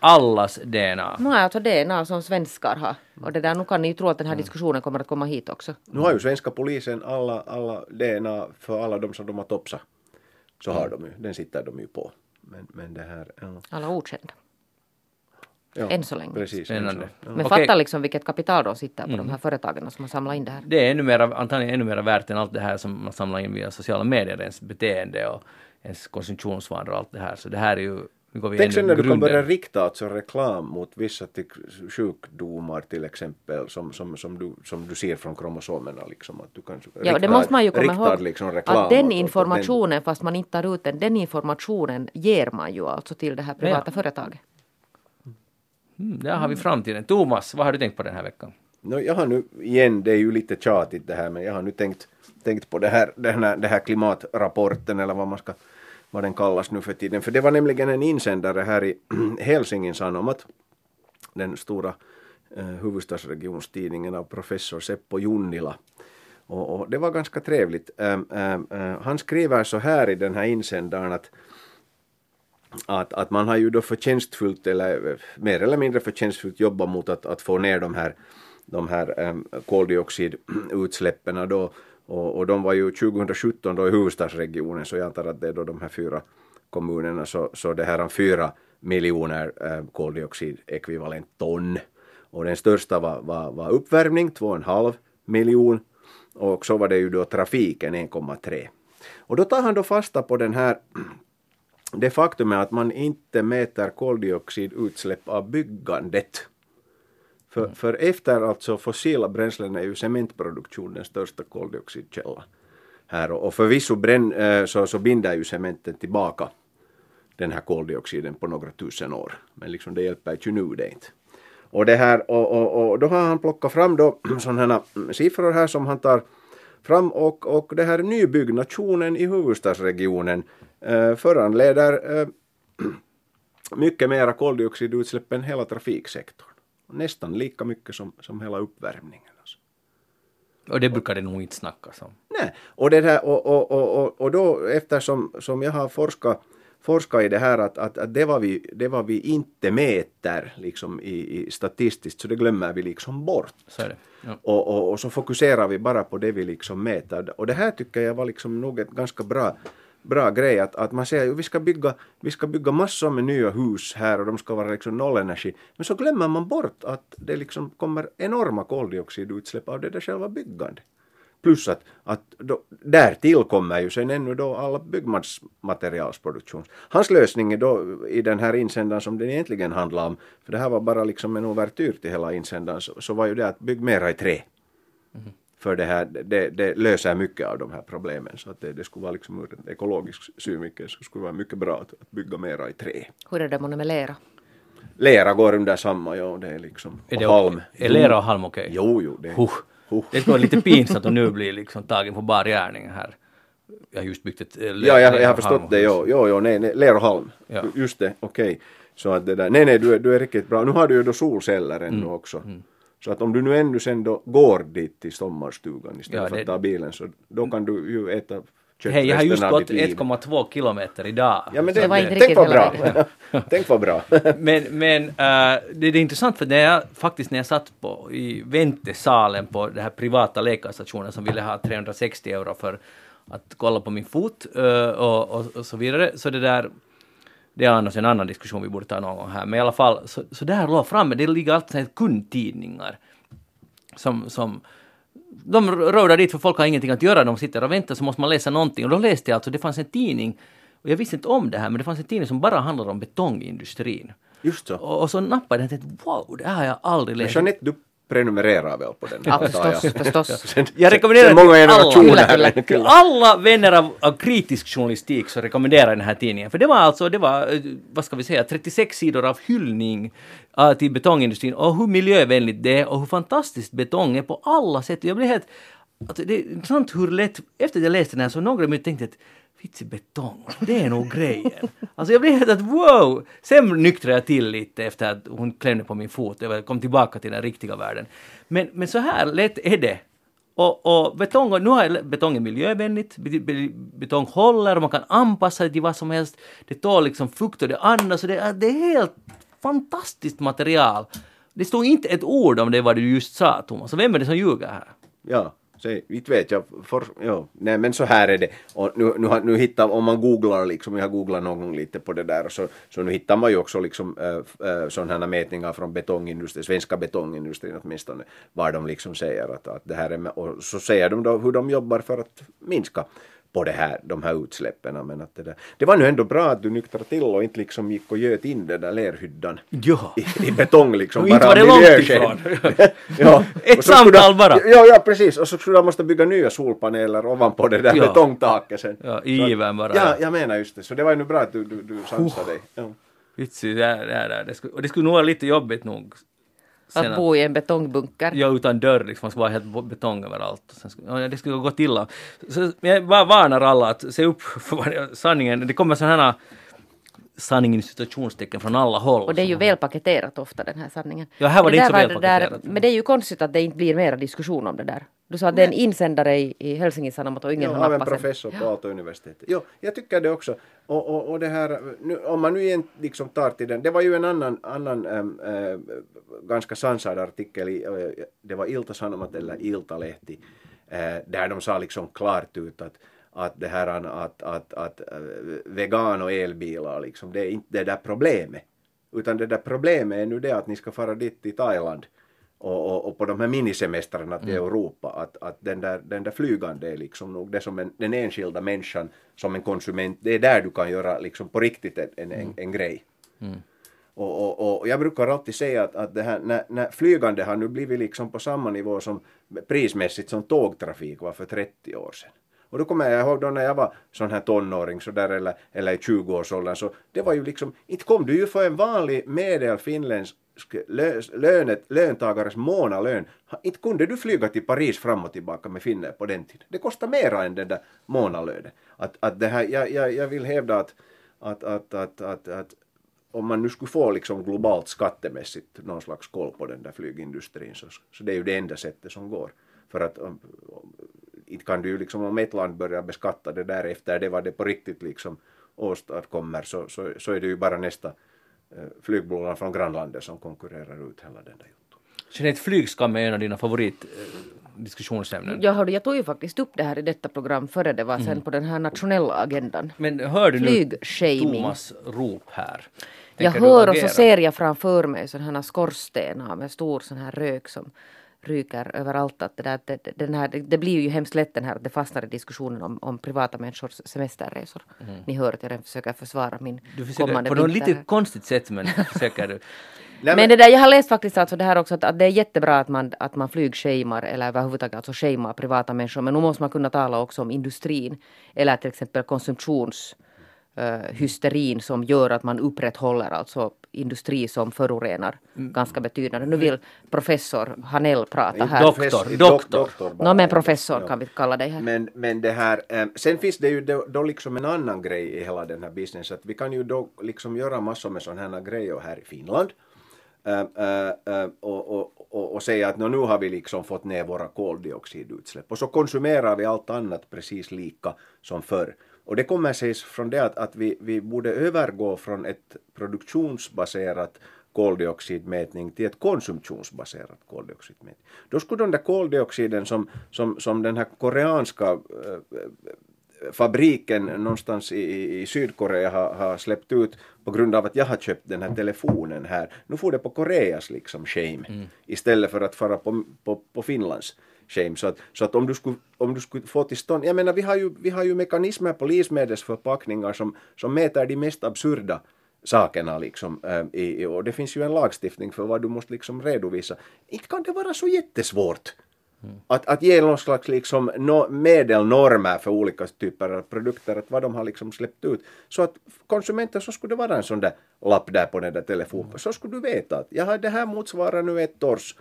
Allas DNA. Nu är alltså DNA som svenskar har. Och det där, nu kan ni ju tro att den här diskussionen kommer att komma hit också. Nu har ju svenska polisen alla, alla DNA för alla de som de har topsat. Så har de ju, den sitter de ju på. Men, men det här, ja. Alla okända. Ja, Än så länge. Precis, än Spännande. så. Men fatta liksom vilket kapital de sitter på de här företagen som har samlat in det här. Det är ännu mera, antagligen ännu mer värt än allt det här som man samlar in via sociala medier, ens beteende och ens konsumtionsvanor och allt det här. Så det här är ju, nu går vi Tänk sen när du kan börja rikta alltså reklam mot vissa sjukdomar till exempel som, som, som, du, som du ser från kromosomerna. Liksom, att du kan Ja, det måste man ju komma ihåg. liksom att den informationen, fast man inte tar ut den, den informationen ger man ju alltså till det här privata företaget. Mm, där har vi framtiden. Thomas, vad har du tänkt på den här veckan? No, jag har nu, igen, det är ju lite tjatigt det här, men jag har nu tänkt, tänkt på det här, den här, det här klimatrapporten eller vad man ska, vad den kallas nu för tiden. För det var nämligen en insändare här i Helsingin Sanomat, den stora eh, huvudstadsregionstidningen av professor Seppo Junnila. Och, och det var ganska trevligt. Ähm, ähm, äh, han skriver så här i den här insändaren att att, att man har ju då förtjänstfullt eller eh, mer eller mindre förtjänstfullt jobbat mot att, att få ner de här, de här äm, koldioxidutsläppen då och, och de var ju 2017 då i huvudstadsregionen så jag antar att det är då de här fyra kommunerna så, så det här är fyra miljoner eh, koldioxidekvivalent ton. Och den största var, var, var uppvärmning 2,5 miljon. Och så var det ju då trafiken 1,3 och då tar han då fasta på den här det faktum är att man inte mäter koldioxidutsläpp av byggandet. För, för efter alltså fossila bränslen är ju cementproduktion den största koldioxidkällan. Här och, och förvisso bränn, eh, så, så binder ju cementen tillbaka den här koldioxiden på några tusen år. Men liksom det hjälper ju nu det inte. Och, det här, och, och, och då har han plockat fram då sådana siffror här som han tar fram och, och det här nybyggnationen i huvudstadsregionen eh, föranleder eh, mycket mera koldioxidutsläpp än hela trafiksektorn. Nästan lika mycket som, som hela uppvärmningen. Alltså. Och det brukar det nog inte snackas om. Nej, och, det här, och, och, och, och, då eftersom som jag har forskat forska i det här att, att, att det, var vi, det var vi inte mäter liksom i, i statistiskt så det glömmer vi liksom bort. Så. Ja. Och, och, och så fokuserar vi bara på det vi liksom mäter. Och det här tycker jag var liksom nog ett ganska bra, bra grej att, att man säger att vi ska, bygga, vi ska bygga massor med nya hus här och de ska vara liksom nollenergi. Men så glömmer man bort att det liksom kommer enorma koldioxidutsläpp av det där själva byggandet. Plus att, att då, där tillkommer ju sen ännu då alla byggmaterialsproduktion. Hans lösning är då i den här insändaren som den egentligen handlar om, för det här var bara liksom en ouvertyr till hela insändaren, så, så var ju det att bygg mera i trä. Mm-hmm. För det här, det, det löser mycket av de här problemen, så att det, det skulle vara liksom ur en ekologisk synvinkel så skulle det vara mycket bra att, att bygga mera i trä. Hur är det med lera? Lera går under samma, ja det är liksom, Är och det halm. Är lera och halm okej? Jo, jo, det Huh. Huh. Det skulle vara lite pinsamt att nu bli liksom tagen på bar gärning här. Jag har just byggt ett eh, le- Ja, jag, lera- jag har förstått det. Jo, jo, jo nej, nej, ler och halm. Ja. Just det, okej. Så att det där, nej, nej, du är, du är riktigt bra. Nu har du ju då solceller ännu Mm. också. Så att om du nu ännu sen då går dit till sommarstugan istället Ja, för det- att ta bilen så då kan du ju äta kött Hej, jag har just gått ditt liv. 1,2 kilometer idag. Ja, men det, det var inte tänk vad bra. tänk vad bra. Men, men äh, det, det är intressant för när jag faktiskt när jag satt på, i väntesalen på den här privata läkarstationen som ville ha 360 euro för att kolla på min fot äh, och, och, och så vidare. Så det där, det är annars en annan diskussion vi borde ta någon gång här. Men i alla fall, så, så där låg framme, det ligger alltid kundtidningar som, som de rådar dit för folk har ingenting att göra, de sitter och väntar så måste man läsa någonting. Och då läste jag alltså, det fanns en tidning, och jag visste inte om det här, men det fanns en tidning som bara handlade om betongindustrin. Just så. Och, och så nappade jag och tänkte wow, det här har jag aldrig läst. Jeanette, du prenumererar väl på den? Ja, antar jag. förstås, förstås. Jag rekommenderar många generationer alla, till alla vänner av, av kritisk journalistik så rekommenderar jag den här tidningen. För det var alltså, det var, eh, vad ska vi säga, 36 sidor av hyllning uh, till betongindustrin och hur miljövänligt det är och hur fantastiskt betong är på alla sätt. Jag blev helt, alltså det är intressant hur lätt, efter att jag läste den här så några minuter tänkte jag att i betong, det är nog grejen. Alltså jag blev helt att wow! Sen nyktrade jag till lite efter att hon klämde på min fot. Jag kom tillbaka till den riktiga världen. Men, men så här lätt är det. Och, och betong, nu har betong är miljövänligt, betong håller och man kan anpassa det till vad som helst. Det tål liksom fukt och det andas och det, är- det är helt fantastiskt material. Det stod inte ett ord om det vad du just sa Thomas, så vem är det som ljuger här? Ja. Se, inte vet jag. For, ja. Nej men så här är det. Och nu, nu, nu hittar, om man googlar liksom, jag har googlat någon gång lite på det där så, så nu hittar man ju också liksom äh, äh, sådana här mätningar från betongindustrin, svenska betongindustrin åtminstone, var de liksom säger att, att det här är, med, och så säger de då hur de jobbar för att minska på det här, de här utsläppen. Men att det, där, det var nu ändå bra att du nyktrade till och inte liksom gick och göt in den där lerhyddan Ja. i, i betong liksom. Inte var det långt ifrån. ja. Ett samtal bara. Ja, ja, precis. Och så skulle de måste bygga nya solpaneler ovanpå det där Ja. betongtaket sen. Ja, Så ivern bara, Ja, ja. jag menar just det. Så det var ju nu bra att du, du, du sansade dig. Ja. Vitsi, det, det, det, det, skulle, och det skulle nog vara lite jobbigt nog. Sen Att bo i en betongbunker. Ja, utan dörr liksom, man skulle vara helt betong överallt. Sen ja, det skulle gå illa. Så, jag bara varnar alla att se upp för det- sanningen. Det kommer sådana här sanningen i situationstecken från alla håll. Och det är ju väl paketerat ofta den här sanningen. Ja, här var det där inte så väl det där-. Men det är ju konstigt att det inte blir mera diskussion om det där. Du sa att det är en insändare i, i Helsingin Sanomat och ingen Ja, har av en professor på Aalto-universitetet. Jo, jag tycker det också. Och, och, och det här, nu, om man nu igen liksom tar till den, det var ju en annan, annan äm, äh, ganska sansad artikel i, äh, det var Ilta-Sanomat eller Iltalehti, äh, där de sa liksom klart ut att att det här att, att, att äh, vegan och elbilar liksom, det är inte det där problemet. Utan det där problemet är nu det att ni ska fara dit till Thailand och, och, och på de här minisemestrarna till Europa att, att den, där, den där flygande är liksom nog det som en, den enskilda människan som en konsument, det är där du kan göra liksom på riktigt en, en, en, en grej. Och, och, och jag brukar alltid säga att, att det här, när, när flygande har nu blivit liksom på samma nivå som prismässigt som tågtrafik var för 30 år sedan. Och då kommer jag ihåg då när jag var sån här tonåring så där, eller, eller i 20-årsåldern så det var ju liksom, inte kom du ju för en vanlig medel finländsk lö, lönet, löntagares månadslön. Inte kunde du flyga till Paris fram och tillbaka med Finnair på den tiden. Det kostar mera än den där månadslönen. Att, att det här, jag, jag, jag vill hävda att, att, att, att, att, att om man nu skulle få liksom globalt skattemässigt någon slags koll på den där flygindustrin så, så det är ju det enda sättet som går. För att om, om, inte kan du ju liksom om ett land börjar beskatta det där efter det vad det på riktigt liksom åstadkommer så, så, så är det ju bara nästa eh, flygbolag från grannlandet som konkurrerar ut hela den där jutun. Jeanette, flygskam är en av dina favorit eh, diskussionsämnen. Ja, hördu, jag tog ju faktiskt upp det här i detta program före det var Mm. sen på den här nationella agendan. Men hör du nu Flygshaming. Thomas rop här? Jag Tänker du hör och så ser jag framför mig sådana här skorstenar med stor sån här rök som ryker överallt. Att det, där, det, det- den här, det, blir ju hemskt lätt den här att det fastnar i diskussionen om, om privata människors semesterresor. Ni hör att jag försöker försvara min Mm. Du försöker, kommande på något lite konstigt sätt men försöker du. Nej, Men det där, jag har läst faktiskt alltså det här också att, att det är jättebra att man, att man flygshamar eller överhuvudtaget alltså shamar privata människor. Men nu måste man kunna tala också om industrin eller till exempel konsumtions eh, hysterin som gör att man upprätthåller alltså industri som förorenar Mm. ganska betydande. Nu vill professor Hanell prata här. Doktor, doktor. doktor bara. Nå men professor Ja. kan vi kalla dig här. Men, men det här, eh, sen finns det ju då, då liksom en annan grej i hela den här businessen. Att vi kan ju då liksom göra massor med sådana här grejer här i Finland. Eh, eh, och, och, och, och säga att nu har vi liksom fått ner våra koldioxidutsläpp. Och så konsumerar vi allt annat precis lika som förr. Och det kommer sig från det att, att vi, vi borde övergå från ett produktionsbaserat koldioxidmätning till ett konsumtionsbaserat koldioxidmätning. Då skulle den där koldioxiden som, som, som den här koreanska eh, fabriken någonstans i, i- Sydkorea har, har släppt ut på grund av att jag har köpt den här telefonen här. Nu får det på Koreas liksom shame istället för att fara på, på, på Finlands shame. Så att, så att om, du skulle, om du skulle få till stånd, jag menar vi har ju, vi har ju mekanismer på livsmedelsförpackningar som, som mäter de mest absurda sakerna liksom. eh, i, och det finns ju en lagstiftning för vad du måste liksom redovisa. Inte kan det vara så jättesvårt att, att ge någon slags liksom no, medelnormer för olika typer av produkter, att vad de har liksom släppt ut. Så att konsumenten så skulle det vara en sån där lapp där på den där telefonen. Så skulle du veta att jaha, det här motsvarar nu ett års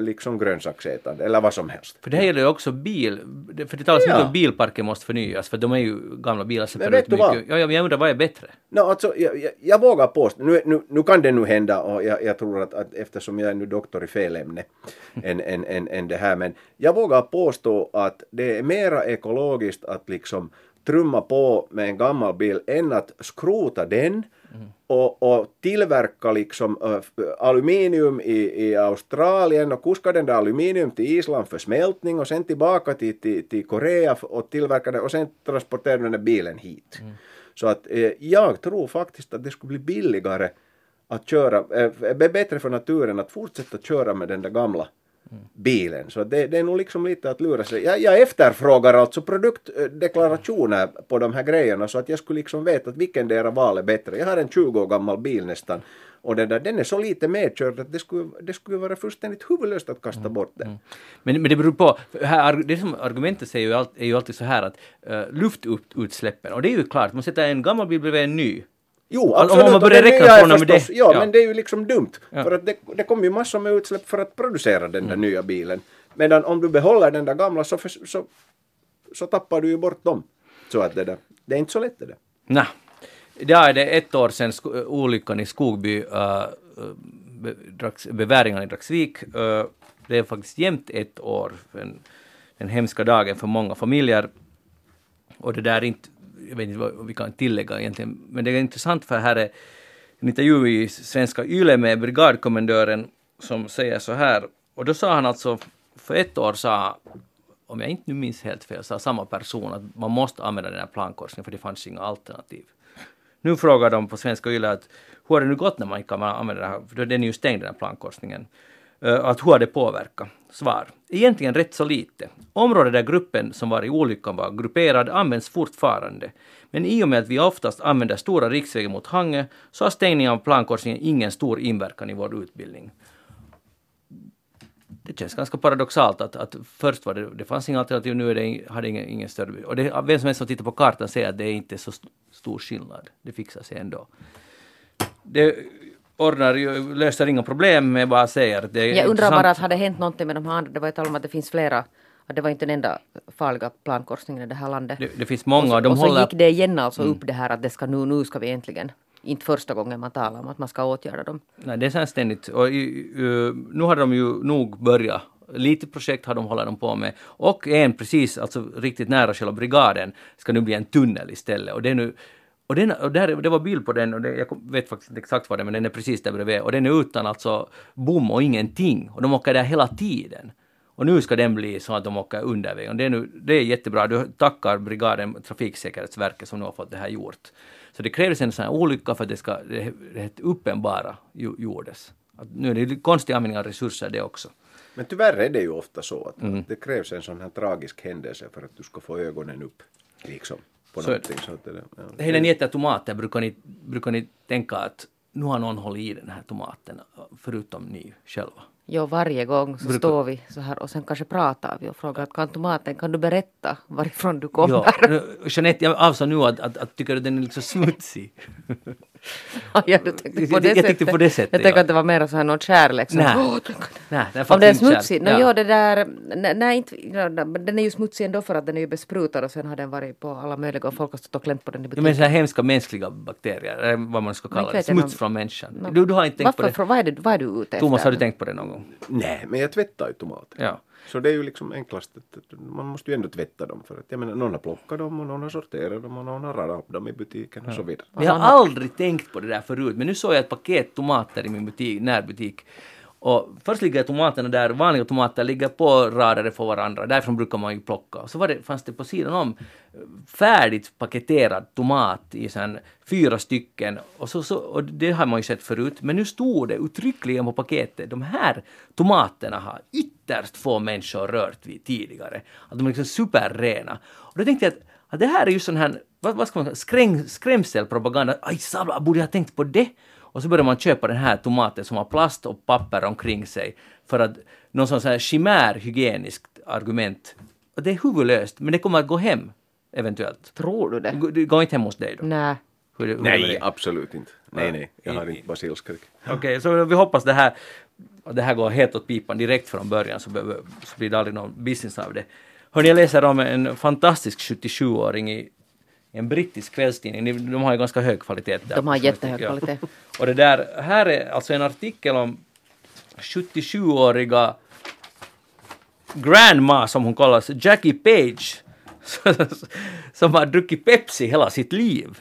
liksom grönsaksätande eller vad som helst. För det här gäller ju också bil, för det talas Ja. mycket om bilparken måste förnyas för de är ju gamla bilar som Men vet du vad? mycket. Ja, ja, jag undrar vad är bättre? No, alltså, jag, jag, jag vågar påstå, nu, nu, nu kan det nu hända och jag, jag tror att, att eftersom jag är nu doktor i fel ämne än, än, än, än det här, men jag vågar påstå att det är mera ekologiskt att liksom trumma på med en gammal bil än att skrota den och, och tillverka liksom äh, aluminium i, i Australien. Och kuska den där aluminium till Island för smältning och sen tillbaka till, till, till Korea och tillverka det och sen transportera den där bilen hit. Så att eh, jag tror faktiskt att det skulle bli billigare att köra, eh, bättre för naturen att fortsätta köra med den där gamla bilen. Så det, det är nog liksom lite att lura sig. Jag, jag efterfrågar alltså produktdeklarationer på de här grejerna så att jag skulle liksom veta att vilken dera val är bättre. Jag har en 20 år gammal bil nästan och den, där, den är så lite medkörd att det skulle, det skulle vara fullständigt huvudlöst att kasta bort den. Men, men det beror på, här, det som argumentet säger är ju alltid så här att uh, luftutsläppen, och det är ju klart, man sätter en gammal bil bredvid en ny, Jo, Om- om absolut. man börjar räkna från och med det. Ja, Ja. men det är ju liksom dumt. Ja. För att det, det kommer ju massor med utsläpp för att producera den där nya bilen. Medan om du behåller den där gamla så, för, så, så tappar du ju bort dem. Så att det, där, det är inte så lätt det där. Nej. Idag är det ett år sedan olyckan i Skogby, be, Drags, beväringarna i Dragsvik. Uh, det är faktiskt jämnt ett år, den, den hemska dagen för många familjer. Och det där är inte, jag vet inte vad vi kan tillägga egentligen, men det är intressant för här är en intervju i Svenska Yle med brigadkommendören som säger så här, och då sa han alltså, för ett år sa om jag inte nu minns helt fel, sa samma person att man måste använda den här plankorsningen för det fanns inga alternativ. Nu frågar de på Svenska Yle att hur har det nu gått när man inte kan använda den här, för den är ju stängd den här plankorsningen. Eh, att hur har det påverkat? Svar. Egentligen rätt så lite. Området där gruppen som var i olyckan var grupperad används fortfarande. Men i och med att vi oftast använder stora riksvägar mot Hangö så har stängningen av plankorsningen ingen stor inverkan i vår utbildning det känns ganska paradoxalt att, att först var det, det fanns inga alternativ, nu är det, har det ingen, ingen större... Och det, vem som helst som tittar på kartan ser att det är inte så st- stor skillnad. Det fixar sig ändå. Det ordnar löser inga problem, men bara säger att det är Jag undrar bara att hade hänt någonting med de här andra, det var ju tal om att det finns flera, det var inte den enda farliga plankorsningen i det här landet. Det, det finns många, och, de och så håller... gick det igen alltså upp det här att det ska nu, nu ska vi äntligen, inte första gången man talar om att man ska åtgärda dem. Nej, det är så ständigt. Och, uh, nu har de ju nog börjat. Lite projekt har de håller de på med. Och en precis, alltså riktigt nära själva brigaden, ska nu bli en tunnel istället. Och det är nu och, den, och där, det var bild på den, och det, jag vet faktiskt inte exakt vad det är, men den är precis där bredvid. Och den är utan alltså bom och ingenting. Och de åker där hela tiden. Och nu ska den bli så att de åker undervägen. Och det är, nu, det är jättebra. Du tackar brigaden Trafiksäkerhetsverket som nu har fått det här gjort. Så det krävdes en sån här olycka för att det ska det, det uppenbara gjordes. Att nu är det konstig användning av resurser det också. Men tyvärr är det ju ofta så att Mm. att det krävs en sån här tragisk händelse för att du ska få ögonen upp. Liksom. På Så någonting. Så att det, ja. Hela ni äter tomater, brukar ni, brukar ni tänka att nu har någon hållit i den här tomaten, förutom ni själva? Jo, varje gång så Brukar- står vi så här och sen kanske pratar vi och frågar att kan tomaten, kan du berätta varifrån du kommer? Ja, Jeanette, jag avsåg nu att, att, att tycker du den är liksom smutsig? ja, du tänkte på Jag- det jag tänkte på det sättet, Jag tänker ja. att det var mer så här någon kärlek. Nej. Tänk- Nej, Om den är smutsig? No, ja. det där, nej, nej inte, men den är ju smutsig ändå för att den är ju besprutad och sen har den varit på alla möjliga och folk har stått och klämt på den i butiken. menar så här hemska mänskliga bakterier, vad man ska Men kalla det. Smuts från människan. No. Du, du har inte tänkt Varför, på det? vad, är du, vad är du ute efter? Thomas, har du tänkt på det någon gång? Nej, men jag tvättar ju tomater. Ja. Så det är ju liksom enklast. att- Man måste ju ändå tvätta dem. För att jag menar, någon har plockat dem och någon har sorterat dem och någon har radat upp dem i butiken och så vidare. Jag har aldrig tänkt på det där förut, men nu såg jag ett paket tomater i min butik, närbutik. Och först ligger tomaterna där, vanliga tomater ligger på rader för varandra, därifrån brukar man ju plocka. Och så var det, fanns det på sidan om färdigt paketerad tomat i sen fyra stycken. Och, så, så, och det har man ju sett förut, men nu stod det uttryckligen på paketet, de här tomaterna har ytterst få människor rört vid tidigare. Att de är liksom superrena. Och då tänkte jag att, att det här är ju sån här, vad, vad ska man säga, skrämselpropaganda. Aj sabla, borde jag ha tänkt på det? Och så börjar man köpa den här tomaten som har plast och papper omkring sig för att någon sån här chimär hygieniskt argument. Och det är huvudlöst, men det kommer att gå hem eventuellt. Tror du det? Det går- inte hem hos dig då? Nej. Hur, hur Nej, absolut inte. Nej, nej. Jag har inte basilskräck. Okej, så vi hoppas det här, det här går helt åt pipan direkt från början så, behöver, så blir det aldrig någon business av det. Hörni, jag läser om en fantastisk 77-åring i en brittisk kvällstidning. Ni- De har ju ganska hög kvalitet där. De har jättehög ja. kvalitet. Och det där, här är alltså en artikel om 77-åriga grandma som hon kallas, Jackie Page, som har druckit Pepsi hela sitt liv.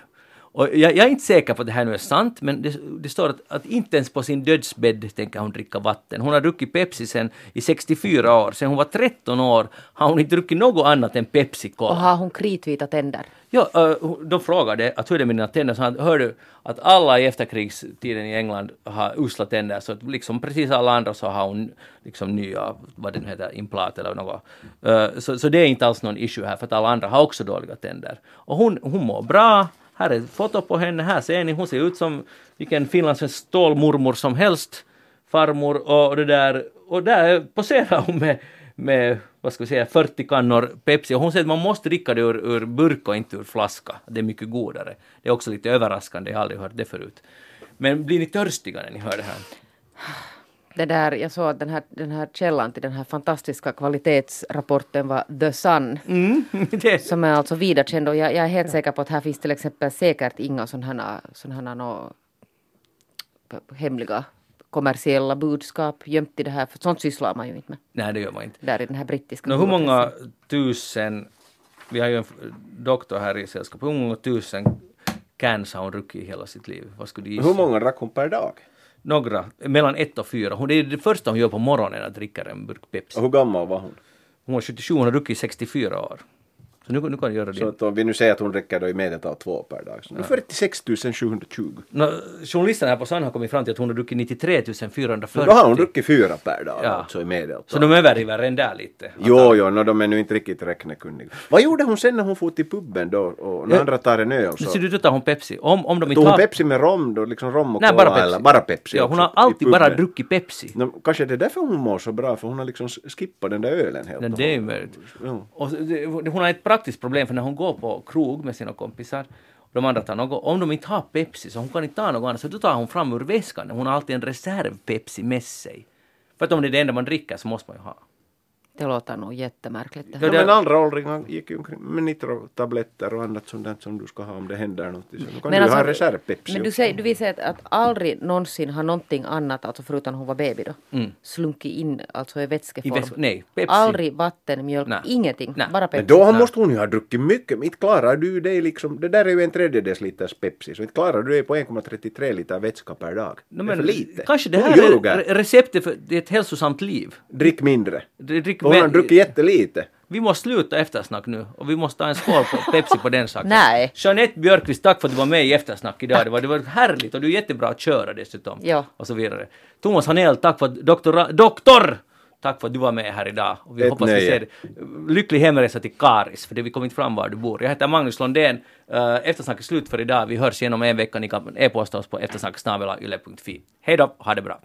Och jag, jag är inte säker på att det här nu är sant, men det, det står att, att inte ens på sin dödsbädd tänker hon dricka vatten. Hon har druckit Pepsi sen i 64 år. Sen hon var 13 år har hon inte druckit något annat än Pepsi Och Cola. har hon kritvita tänder? Ja, de frågade att hur är det med dina tänder? Så han hörde att alla i efterkrigstiden i England har usla tänder, så att liksom precis alla andra så har hon liksom nya, vad den heter, implant eller något. Så, så det är inte alls någon issue här, för att alla andra har också dåliga tänder. Och hon, hon mår bra. Här är ett foto på henne, här ser ni, hon ser ut som vilken finlandssvensk stålmormor som helst. Farmor och det där, och där poserar hon med med, vad ska vi säga, 40 kannor Pepsi. Och hon säger att man måste dricka det ur, ur burk och inte ur flaska. Det är mycket godare. Det är också lite överraskande, jag har aldrig hört det förut. Men blir ni törstiga när ni hör det här? Det där, jag såg att den här, den här källan till den här fantastiska kvalitetsrapporten var The Sun. Mm, det, Som är alltså vidarkänd och jag, jag är helt säker på att här finns till exempel säkert inga sådana här, sådana här nå, hemliga kommersiella budskap gömt i det här. För sånt sysslar man ju inte med. nej, det gör man inte. Där i den här brittiska Nå, hur många tusen, vi har ju en doktor här i sällskapet, hur många tusen cans har hon druckit i hela sitt liv? Vad skulle du gissa? Hur många drack hon per dag? Några, mellan ett och fyra. Hon, det är det första hon gör på morgonen, att dricka en burk Pepsi. Och hur gammal var hon? Hon var 77, hon har druckit i 64 år. Så nu, nu kan du göra Så det. att om vi nu säger att hon dricker då i medeltal två per dag. Så nu 46 720. No, journalisten här på Sun har kommit fram till att hon har druckit 93 440. Då har hon druckit fyra per dag Ja. alltså i medeltal. Så de överdriver den där lite. Jo, jo, no, de är nu inte riktigt räknekunniga. Vad gjorde hon sen när hon for till puben då och när Ja. andra tar en öl så? ser du, då tar hon Pepsi. Om, om de inte Tog hon har... Pepsi med rom då, liksom rom och Nej, cola bara Pepsi. eller bara Pepsi Ja, hon har alltid bara druckit Pepsi. No, kanske det är därför hon mår så bra, för hon har liksom skippat den där ölen helt och det är möjligt. Ja. Och så- det- hon har ett praktiskt problem för när hon går på krog med sina kompisar och de andra tar något, om de inte har Pepsi så hon kan inte ta något annat så då tar hon fram ur väskan, hon har alltid en reserv Pepsi med sig. För att om det är det enda man dricker så måste man ju ha. Det låter nog jättemärkligt. Det Ja, men andra åldringar gick ju omkring med nitrotabletter och annat sånt där som du ska ha om det händer någonting. Så nu kan Men du alltså, ha reserv-Pepsi Men du, säger, du vill säga att, att aldrig någonsin har någonting annat, alltså förutom hon var baby då, Mm. slunkit in alltså i vätskeform? I väts- nej, Pepsi. Aldrig vatten, mjölk, Nej. ingenting. Nej. Bara Pepsi. Men då har- måste hon ju ha druckit mycket. Inte klarar du dig liksom. Det där är ju en tredjedels liters Pepsi. Så inte klarar du dig på 1,33 liter vätska per dag. No, det är för lite. Kanske det här är receptet för ett hälsosamt liv. Drick mindre. Drick hon har druckit jättelite. Vi måste sluta eftersnack nu och vi måste ta en skål på Pepsi på den saken. Nej. Jeanette Björkqvist, tack för att du var med i eftersnack idag. Det var, det var härligt och du är jättebra att köra dessutom. Ja. Och så vidare. Thomas Hanell, tack för att doktor, doktor! Tack för att du var med här idag. Och vi Ett hoppas vi nöje. ser lycklig hemresa till Karis, för det vi kom inte fram var du bor. Jag heter Magnus Lundén. Uh, eftersnack är slut för idag. Vi hörs igen om en vecka. Ni kan e-posta oss på eftersnacksnabelayle.fi. Hej då, ha det bra.